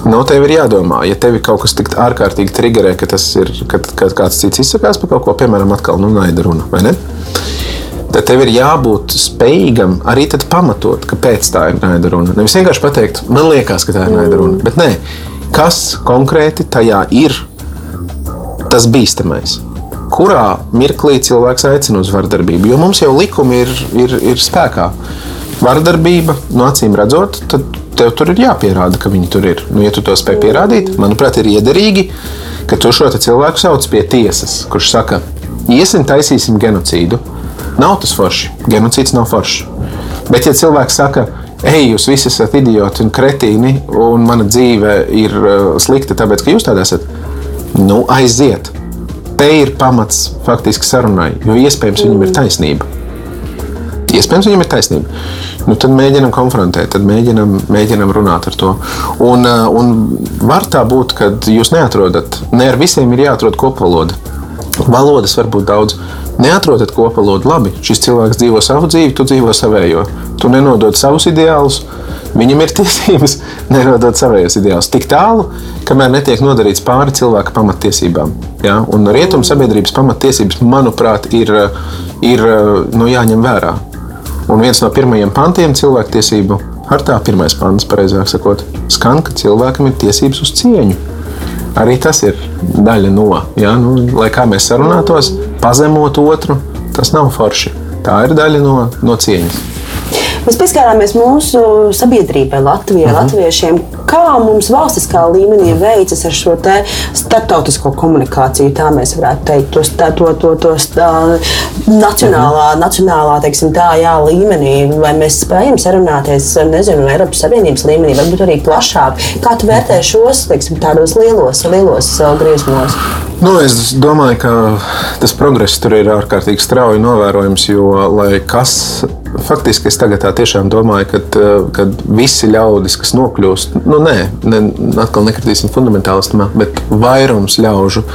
No tev ir jādomā, ja tev ir kaut kas tik ārkārtīgi triggerē, ka tas ir, kad, kad kāds cits izsakās par kaut ko, piemēram, atkal nu, naida runa, vai ne? Tad tev ir jābūt spējīgam arī pamatot, kāpēc tā ir naida runa. Nevis vienkārši pateikt, man liekas, ka tā ir naida runa, bet nē, kas konkrēti tajā ir tas bīstamais. Kurā mirklī cilvēks aicina uz vardarbību? Jo mums jau likumi ir, ir, ir spēkā. Vardarbība, no acīm redzot, tad tev tur ir jāpierāda, ka viņi tur ir. Nu, ja tu to spēj pierādīt, manuprāt, ir iederīgi, ka tu šo cilvēku sauc pie tiesas, kurš saka, iesim, taisīsim genocīdu. Nav tas forši. Genocīds nav foršs. Bet, ja cilvēks saka, ej, jūs visi esat idioti un kretīni, un mana dzīve ir uh, slikta, tāpēc, ka jūs tādi esat, nu, aiziet. Te ir pamats faktiski sarunai, jo iespējams viņam ir taisnība. Iespējams, viņam ir taisnība. Nu, tad mēģinam konfrontēt, tad mēģinam, mēģinam runāt ar to. Un, uh, un var tā būt, ka jūs neatrodat, ne ar visiem ir jāatrod kopvaloda. Valodas var būt daudz. Neatrodat kopvalodu, labi. Šis cilvēks dzīvo savu dzīvi, tu dzīvo savējo. Tu nenodod savus ideālus, viņam ir tiesības nenodot savējos ideālus. Tik tālu, kamēr netiek nodarīts pāri cilvēka pamatiesībām. Ja? Un rietumu sabiedrības pamatiesības, manuprāt, ir, ir nu, jāņem vērā. Un viens no pirmajiem pantiem cilvēktiesību hartā, pirmais pants, pareizāk sakot, skan, ka cilvēkam ir tiesības uz cieņu. Arī tas ir daļa no, ja? nu, lai kā mēs sarunātos, pazemot otru, tas nav forši. Tā ir daļa no, no cieņas. Mēs pieskārāmies mūsu sabiedrībai, Latvijai, uh -huh. latviešiem. Kā mums valstiskā līmenī veicas ar šo starptautisko komunikāciju, tā mēs varētu teikt, to, to, to, to tā, nacionālā, uh -huh. nacionālā teiksim, tā, jā, līmenī, vai mēs spējam sarunāties, nezinu, Eiropas Savienības līmenī, varbūt arī plašāk. Kā tu vērtē šos teiksim, tādos lielos, lielos uh, griezumos? Nu, es domāju, ka tas progress tur ir ārkārtīgi strauji novērojams, jo lai kas faktiski es tagad tā tiešām domāju, ka, ka visi ļaudis, kas nokļūst, nu nē, ne, atkal nekritīsim fundamentālismā, bet vairums ļaužu,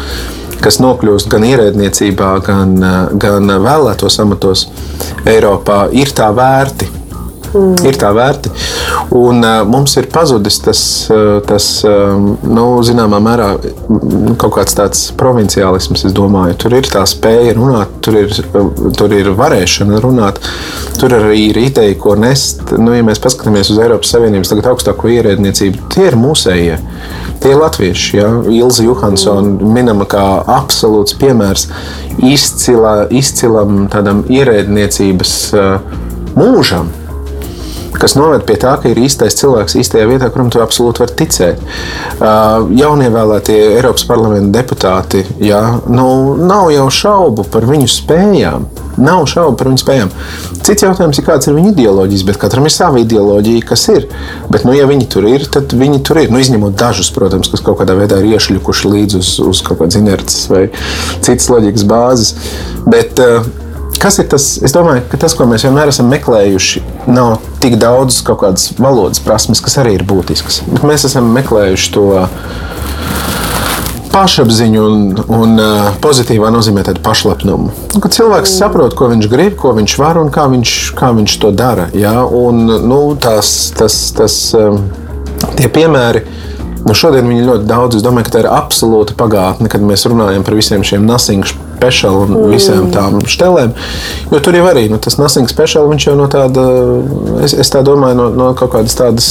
kas nokļūst gan ierēdniecībā, gan, gan vēlētos amatos Eiropā, ir tā vērti. Mm. Ir tā vērti. Un, uh, mums ir pazudis tas, tas nu, zināmā mērā, nu, kaut kāds tāds provinciālisms. Tur ir tā spēja runāt, tur ir, tur ir varēšana runāt, tur arī ir ideja, ko nest. Nu, ja mēs paskatāmies uz Eiropas Savienības augstāko ierēdniecību, tie ir mūsējie. Tie latvieši. Ja? Ilza Johansona mm. minama kā absolūts piemērs izcilā, izcilam tādam ierēdniecības uh, mūžam kas noved pie tā, ka ir īstais cilvēks īstajā vietā, kuram tu absolūti vari ticēt. Jaunievēlētie Eiropas parlamenta deputāti, jā, nu, nav jau šaubu par viņu spējām. Nav šaubu par viņu spējām. Cits jautājums ir, kāds ir viņa ideoloģijas, bet katram ir sava ideoloģija, kas ir. Bet, nu, ja viņi tur ir, tad viņi tur ir. Nu, izņemot dažus, protams, kas kaut kādā veidā ir iešļukuši līdzi uz, uz kaut kādas inerces vai citas loģikas bāzes. Bet, uh, Kas ir tas? Es domāju, ka tas, ko mēs vienmēr esam meklējuši, nav tik daudz kaut kādas valodas prasmes, kas arī ir būtiskas. Mēs esam meklējuši to pašapziņu un, un uh, pozitīvā nozīmē tādu pašlepnumu. Nu, kad cilvēks saprot, ko viņš grib, ko viņš var un kā viņš, kā viņš to dara. Ja? Un, nu, tās, tas, tas, um, tie piemēri Nu, šodien viņi ļoti daudz. Es domāju, ka tā ir absolūta pagātne, kad mēs runājam par visiem šiem nothing special un mm. visām tām štelēm. Jo tur jau arī nu, tas nothing special, viņš jau no tāda, es, es tā domāju, no, no kaut kādas tādas.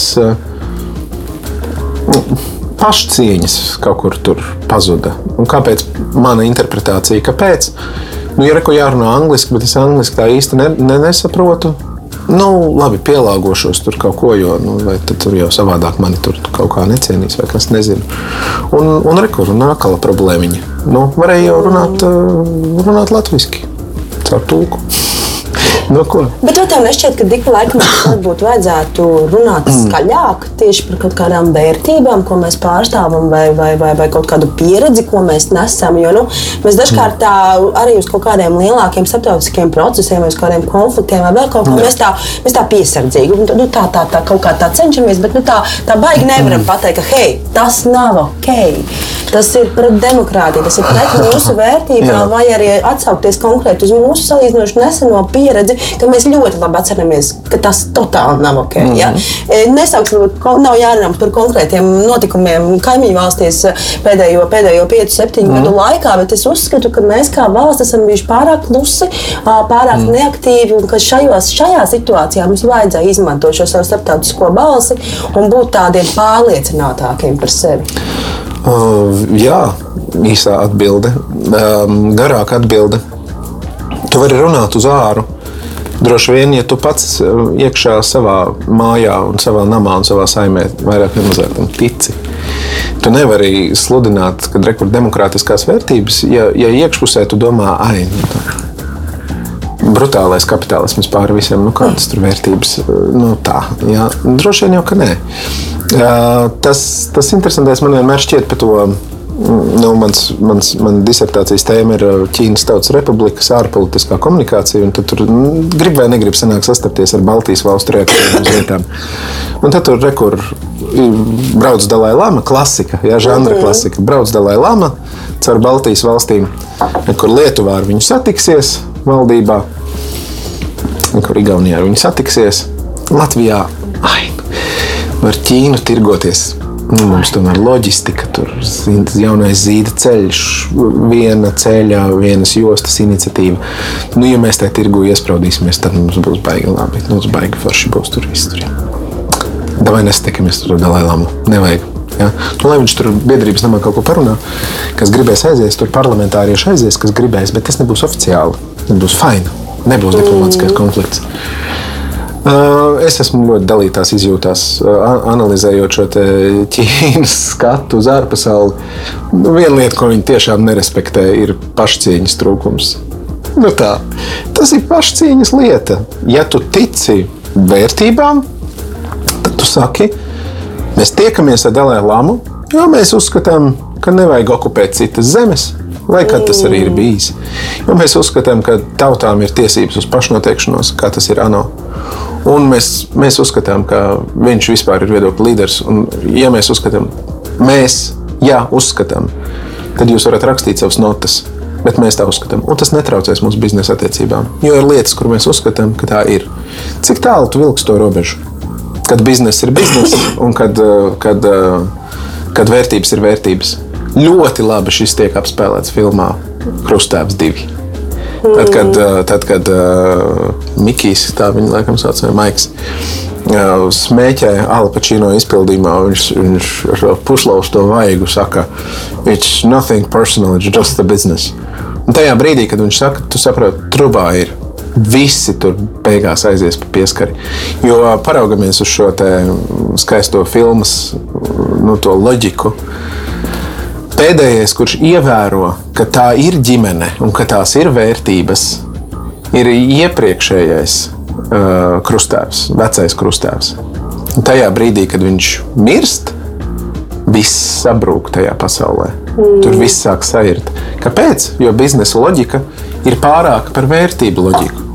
Nu, pašcieņas kaut kur tur pazuda. Un kāpēc mana interpretācija? Kāpēc? Nu, ja reko jārunā angliski, bet es angliski tā īsti ne, ne, nesaprotu, nu, labi, pielāgošos tur kaut ko, jo nu, tur jau savādāk mani tur kaut kā necienīs, vai kas nezinu. Un, un rekur, atkal problēmiņa. Nu, varēja jau runāt, runāt latviski, caur tulku. No ko? Bet vai tev nešķiet, ka Dika laikam varbūt vajadzētu runāt skaļāk tieši par kaut kādām vērtībām, ko mēs pārstāvam, vai, vai, vai, vai kaut kādu pieredzi, ko mēs nesam? Jo nu, mēs dažkārt tā arī uz kaut kādiem lielākiem starptautiskiem procesiem, uz kādiem konfliktiem vai vēl kaut ko mēs tā, mēs tā piesardzīgi, nu, tā, tā, tā kaut kā tā cenšamies, bet nu, tā, tā baigi nevaram pateikt, ka hei, tas nav ok. Tas ir pret demokrātiju, tas ir pret mūsu vērtībām, vai arī atsaukties konkrēti uz mūsu salīdzinoši neseno pieredzi, ka mēs ļoti labi atceramies, ka tas totāli nav ok. Mm -hmm. ja? Nesauksim, nav jārunā par konkrētiem notikumiem kaimiņu valstīs pēdējo, pēdējo 5, 7 mm -hmm. gadu laikā, bet es uzskatu, ka mēs kā valsts esam bijuši pārāk klusi, pārāk mm neaktīvi un ka šajos, šajā situācijā mums vajadzēja izmantot šo savu starptautisko balsi un būt tādiem pārliecinātākiem par sevi. Uh, jā, īsā atbilde. Um, garāka atbilde. Tu vari runāt uz āru. Droši vien, ja tu pats iekšā savā mājā, un savā namā un savā saimē vairāk vai mazāk tam tici. Tu nevari sludināt, ka ir demokrātiskās vērtības, ja, ja iekšpusē tu domā, ah, nu, tā brutālais kapitālisms pāri visiem, nu, kādas tur vērtības. Nu, tā, jā. Droši vien jau ka nē. Tas, tas interesantais man vienmēr šķiet par to. Nu, mans, mans, man disertācijas tēma ir Ķīnas Tautas Republikas ārpolitiskā komunikācija. Tad tur nu, grib vai negrib sanāk sastapties ar Baltijas valstu reakcijām uz vietām. Un tad tur rekur brauc Dalai Lama, klasika, jā, žanra klasika. Brauc Dalai Lama caur Baltijas valstīm, kur Lietuvā ar viņu satiksies valdībā, kur Igaunijā ar viņu satiksies. Latvijā ai, ar Ķīnu tirgoties. Nu, mums tomēr loģistika, tur jaunais zīda ceļš, viena ceļa, vienas jostas iniciatīva. Nu, ja mēs tajā tirgu iesprādīsimies, tad mums būs baigi labi. Mums baigi forši būs tur viss. Tur, ja. Vai nestiekamies tur Dalai Lama? Nevajag. Ja? Nu, lai viņš tur biedrības namā kaut ko parunā, kas gribēs aizies, tur parlamentārieši aizies, kas gribēs, bet tas nebūs oficiāli. Nebūs fini, nebūs diplomātiskais konflikts. Es esmu ļoti dalītās izjūtās, analizējot šo Ķīnas skatu uz ārpasauli. Nu, viena lieta, ko viņi tiešām nerespektē, ir pašcieņas trūkums. Nu tā, tas ir pašcieņas lieta. Ja tu tici vērtībām, tad tu saki, mēs tiekamies ar Dalai Lamu, jo mēs uzskatām, ka nevajag okupēt citas zemes. Lai kā tas arī ir bijis. Jo mēs uzskatām, ka tautām ir tiesības uz pašnoteikšanos, kā tas ir ANO. Un mēs, mēs uzskatām, ka viņš vispār ir viedokļu līderis. Un, ja mēs uzskatām, mēs jā, uzskatām, tad jūs varat rakstīt savas notas. Bet mēs tā uzskatām, un tas netraucēs mūsu biznesa attiecībām. Jo ir lietas, kur mēs uzskatām, ka tā ir. Cik tālu tu vilksi to robežu? Kad biznesa ir biznesa un kad, kad, kad vērtības ir vērtības. Ļoti labi šis tiek apspēlēts filmā Krustēvs 2. Tad, kad, tad, kad uh, Mikls, tā viņa laikam sauc, vai Maiks, uh, smēķē Alpačino izpildījumā, viņš, viņš ar puslaus to vaigu saka, it's nothing personal, it's just a business. Un tajā brīdī, kad viņš saka, tu saproti, trubā ir. Visi tur beigās aizies pa pieskari. Jo paraugamies uz šo skaisto filmu, nu, to loģiku. Pēdējais, kurš ievēro, ka tā ir ģimene un ka tās ir vērtības, ir iepriekšējais uh, krustēvs, vecais krustēvs. Un tajā brīdī, kad viņš mirst, viss sabrūk tajā pasaulē. Mm. Tur viss sāk sajirt. Kāpēc? Jo biznesa loģika ir pārāka par vērtību loģiku.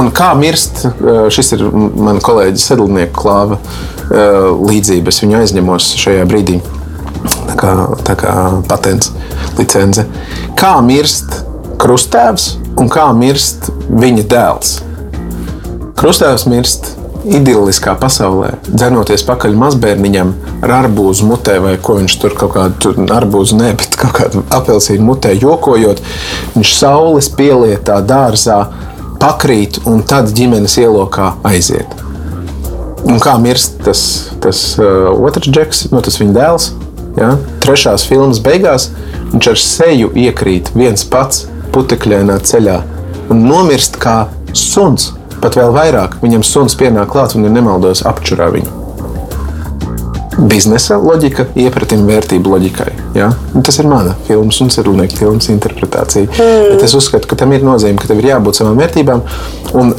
Un kā mirst, šis ir mans kolēģis Sedlnieka klāva līdzības. Viņu aizņemos šajā brīdī tā kā, tā kā patents, licence. Kā mirst krustēvs un kā mirst viņa dēls? Krustēvs mirst idylliskā pasaulē, dzenoties pakaļ mazbērniņam ar arbūzu mutē, vai ko viņš tur kaut kādu arbūzu, ne, bet kaut kādu apelsīnu mutē jokojot. Viņš saules pielietā dārzā pakrīt un tad ģimenes ielokā aiziet. Un kā mirst tas, tas uh, otrs džeks, no nu, tas viņa dēls? Ja? Trešās filmas beigās viņš ar seju iekrīt viens pats putekļainā ceļā un nomirst kā suns. Pat vēl vairāk viņam suns pienāk klāt un ir nemaldos apčurā viņu. Biznesa loģika iepratim vērtību loģikai. Ja? Un tas ir mana filmas un cilvēka filmas interpretācija. Mm. Bet es uzskatu, ka tam ir nozīme, ka tev ir jābūt savām vērtībām. Un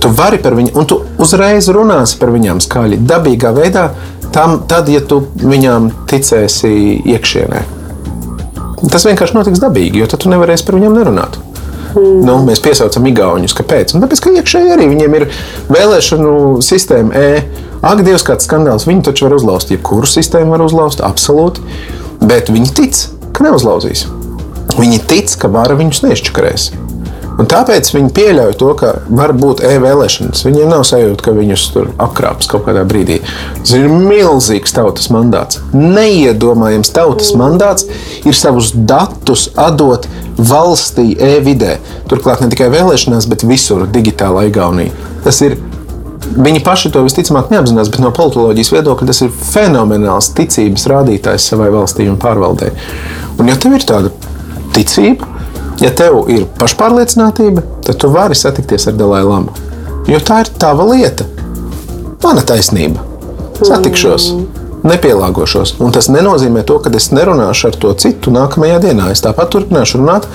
Tu vari par viņu, un tu uzreiz runāsi par viņām skaļi, dabīgā veidā, tam, tad, ja tu viņām ticēsi iekšienē. Tas vienkārši notiks dabīgi, jo tad tu nevarēsi par viņiem nerunāt. Mm. Nu, mēs piesaucam īgaunus. Kāpēc? Un tāpēc, ka iekšēji arī viņiem ir vēlēšanu sistēma E. Ak, Dievs, kāds skandāls. Viņi taču var uzlauzt, jebkuru sistēmu var uzlauzt, absolūti. Bet viņi tic, ka neuzlauzīs. Viņi tic, ka vara viņus nešķakarēs. Un tāpēc viņi pieļauj to, ka var būt e-vēlēšanas. Viņiem nav sajūta, ka viņus tur apkrāps kaut kādā brīdī. Tas ir milzīgs tautas mandāts. Neiedomājams tautas mandāts ir savus datus atdot valstī, e-vidē. Turklāt ne tikai vēlēšanās, bet visur digitālā Igaunijā. Tas ir Viņi paši to visticamāk neapzinās, bet no politoloģijas viedokļa tas ir fenomenāls ticības rādītājs savai valstī un pārvaldē. Un, ja tev ir tāda ticība, Ja tev ir pašpārliecinātība, tad tu vari satikties ar Dalai Lamu. Jo tā ir tava lieta, mana taisnība. Satikšos, nepielāgošos. Un tas nenozīmē to, ka es nerunāšu ar to citu nākamajā dienā. Es tāpat turpināšu runāt,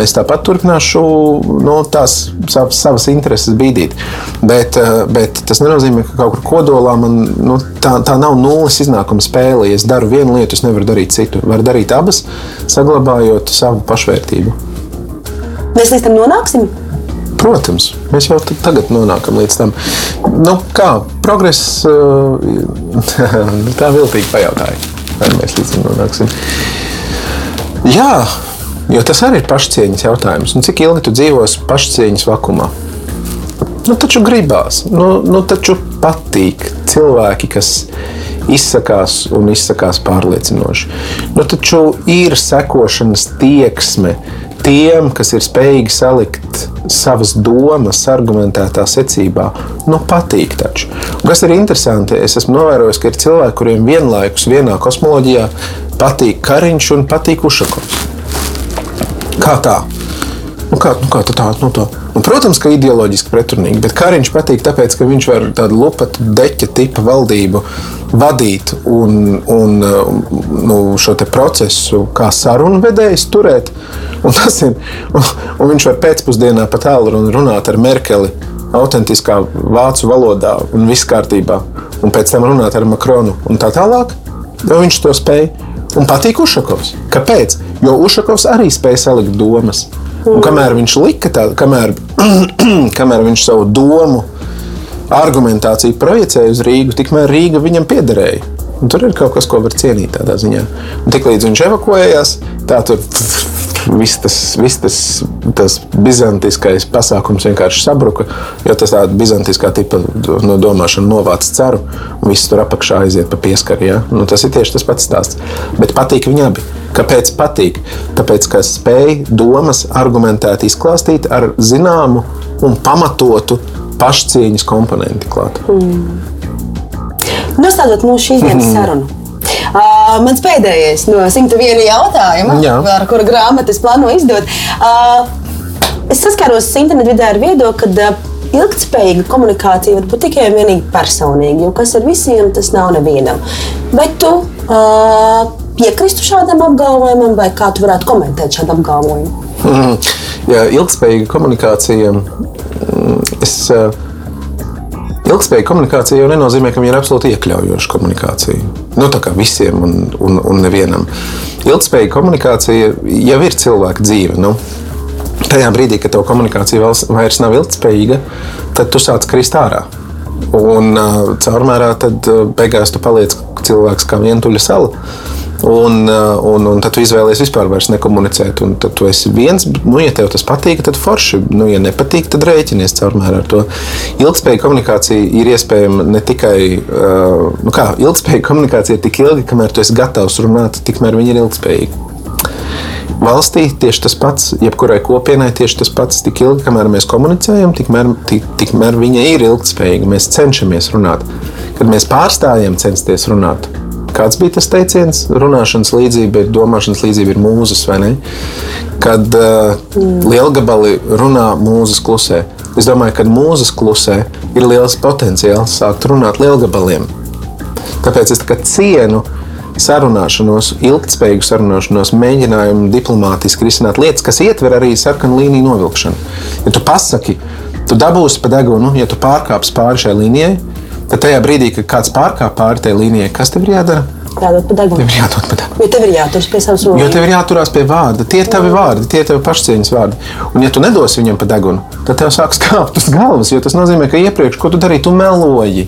es tāpat turpināšu no, nu, tās savas, savas intereses bīdīt. Bet, eh, bet tas nenozīmē, ka kaut kur kodolā man nu, tā, tā nav nulles iznākuma spēle. Ja es daru vienu lietu, es nevaru darīt citu. Varu darīt abas, saglabājot savu pašvērtību. Mēs līdz tam nonāksim. Protams, mēs jau tagad nonākam līdz tam. Nu, kā progress, tā viltīgi pajautāja, vai mēs līdz tam nonāksim. Jā, jo tas arī ir pašcieņas jautājums. Nu, cik ilgi tu dzīvosi pašcieņas vakumā? Nu, taču gribās, nu, nu, taču patīk cilvēki, kas izsakās un izsakās pārliecinoši. Nu, taču ir sekošanas tieksme tiem, kas ir spējīgi salikt savas domas argumentētā secībā, nu, patīk taču. Un kas ir interesanti, es esmu novērojis, ka ir cilvēki, kuriem vienlaikus vienā kosmoloģijā patīk Kariņš un patīk Ušakovs. Kā tā? Nu, kā, nu, kā tā, nu, tā. Un, protams, ka ideoloģiski pretrunīgi, bet Kariņš patīk tāpēc, ka viņš var tādu lupatu deķa tipu valdību vadīt un, un nu, šo procesu kā sarunu vedējs turēt. Un tas ir, un, un viņš var pēcpusdienā pa tālu runāt ar Merkeli autentiskā vācu valodā un viss kārtībā, un pēc tam runāt ar Makronu un tā tālāk. Viņš to spēja. Un patīk Ušakovs. Kāpēc? Jo Ušakovs arī spēja salikt domas. Un kamēr viņš lika tādu, kamēr, kamēr viņš savu domu argumentāciju projicēja uz Rīgu, tikmēr Rīga viņam piederēja. Un tur ir kaut kas, ko var cienīt tādā ziņā. Tiklīdz viņš evakuējās, tā tur viss tas, vis tas, tas bizantiskais pasākums vienkārši sabruka. Jo tas tāds bizantiskā tipa no domāšana novāc ceru, un viss tur apakšā aiziet pa pieskaru. Ja? Nu, tas ir tieši tas pats stāsts. Bet patīk viņi abi. Kāpēc patīk? Tāpēc, ka spēj domas argumentēti izklāstīt ar zināmu un pamatotu pašcieņas komponenti klāt. Mm. Nostādot mūsu šīs dienas mm. sarunu. Uh, mans pēdējais no 101 jautājuma, Jā. ar kuru grāmatu es plānoju izdot. Uh, es saskaros internetu vidē ar viedokli, ka uh, ilgspējīga komunikācija var būt tikai un vienīgi personīga, jo kas ir visiem, tas nav nevienam. Bet tu uh, piekristu šādam apgalvojumam, vai kā tu varētu komentēt šādu apgalvojumu? Mm, jā, ilgspējīga komunikācija. Mm, es, uh, Ilgspējīga komunikācija jau nenozīmē, ka viņa ir absolūti iekļaujoša komunikācija. Nu, tā kā visiem un, un, un nevienam. Ilgspējīga komunikācija jau ir cilvēka dzīve. Nu, tajā brīdī, kad tev komunikācija vairs nav ilgspējīga, tad tu sāc krist ārā. Un uh, caurmērā tad uh, beigās tu paliec cilvēks kā vientuļa sala. Uh, un, un tad tu izvēlējies vispār nekomunicēt. Un tad tu esi viens. Nu, ja tev tas patīk, tad forši. Nu, ja nepatīk, tad rēķinies caurmērā ar to. Ilgspējīga komunikācija ir iespējama ne tikai. Uh, nu kā, ilgspējīga komunikācija ir tik ilga, kamēr tu esi gatavs runāt, tikmēr viņa ir ilgspējīga. Valstī tieši tas pats, jebkurai kopienai tieši tas pats. Tik ilgi, kamēr mēs komunicējam, tikmēr, tik, tikmēr viņa ir ilgspējīga. Mēs cenšamies runāt. Kad mēs pārstājam censties runāt, Kāds bija tas teiciens? Runāšanas līdzība ir domāšanas līdzība ir mūzes, vai ne? Kad uh, lielgabali runā, mūzes klusē. Es domāju, ka mūzes klusē ir liels potenciāls sākt runāt lielgabaliem. Tāpēc es tā cienu sarunāšanos, ilgspējīgu sarunāšanos, mēģinājumu diplomātiski risināt lietas, kas ietver arī sarkanu līniju novilkšanu. Ja tu pasaki, Tu dabūsi pa degunu, ja tu pārkāpsi pāri šai līnijai. Tad tajā brīdī, kad kāds pārkāpj pāri tai līnijai, kas tev ir jādara? Jādod pa degunu. Tev ir jādod pa degunu. Jo tev ir jāturas pie savas Jo rokas. tev ir jāturās pie vārda. Tie ir tavi vārdi, tie ir tavi pašcieņas vārdi. Un, ja tu nedosi viņam pa degunu, tad tev sāks kāpt uz galvas. Jo tas nozīmē, ka iepriekš, ko tu darīji, tu meloji.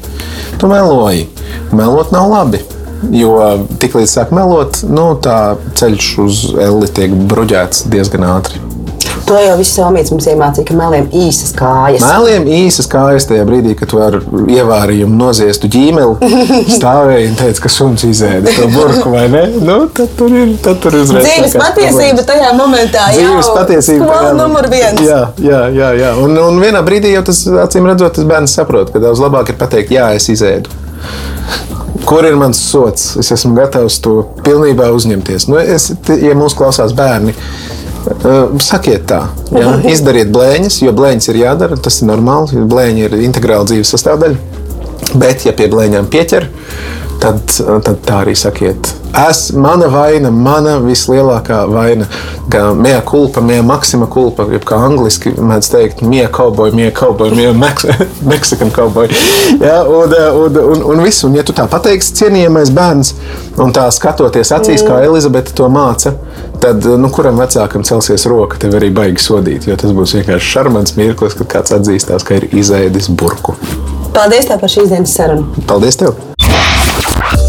Tu meloji. Melot nav labi. Jo tiklīdz sāk melot, nu, tā ceļš uz elli tiek bruģēts diezgan ātri. To jau viss Somijas mums iemācīja, ka meliem īsas kājas. Mēliem īsas kājas tajā brīdī, kad tu ar ievārījumu noziestu ģīmeli, stāvēji un teici, ka suns izēda to burbuļu, vai ne? Nu, tad tur ir, tad tur uzreiz. Dzīves patiesība tajā momentā jau Dzīves patiesība. Skola numur viens. Jā, jā, jā. jā. Un, un vienā brīdī jau tas, acīm redzot, tas bērns saprot, ka daudz labāk ir pateikt, jā, es izēdu. Kur ir mans sots? Es esmu gatavs to pilnībā uzņemties. Nu, es, ja mūs klausās bērni, sakiet tā, jā, izdariet blēņas, jo blēņas ir jādara. Tas ir normāli, jo blēņi ir integrāla dzīves sastāvdaļa. Bet, ja pie blēņām pieķer, tad, tad tā arī sakiet. Es, mana vaina, mana vislielākā vaina, kā mea culpa, mea maxima culpa, jeb kā angliski mēdz teikt, mea cowboy, mea cowboy, mea Mex Mexican cowboy. Ja, un, un, un, un viss, un ja tu tā pateiksi, cienījamais bērns, un tā skatoties acīs, kā Elizabete to māca, tad, nu, kuram vecākam celsies roka, tev arī baigi sodīt, jo tas būs vienkārši šarmants mirklis, kad kāds atzīstās, ka ir izēdis burku. Paldies tev par šīs dienas sarunu. Paldies tev!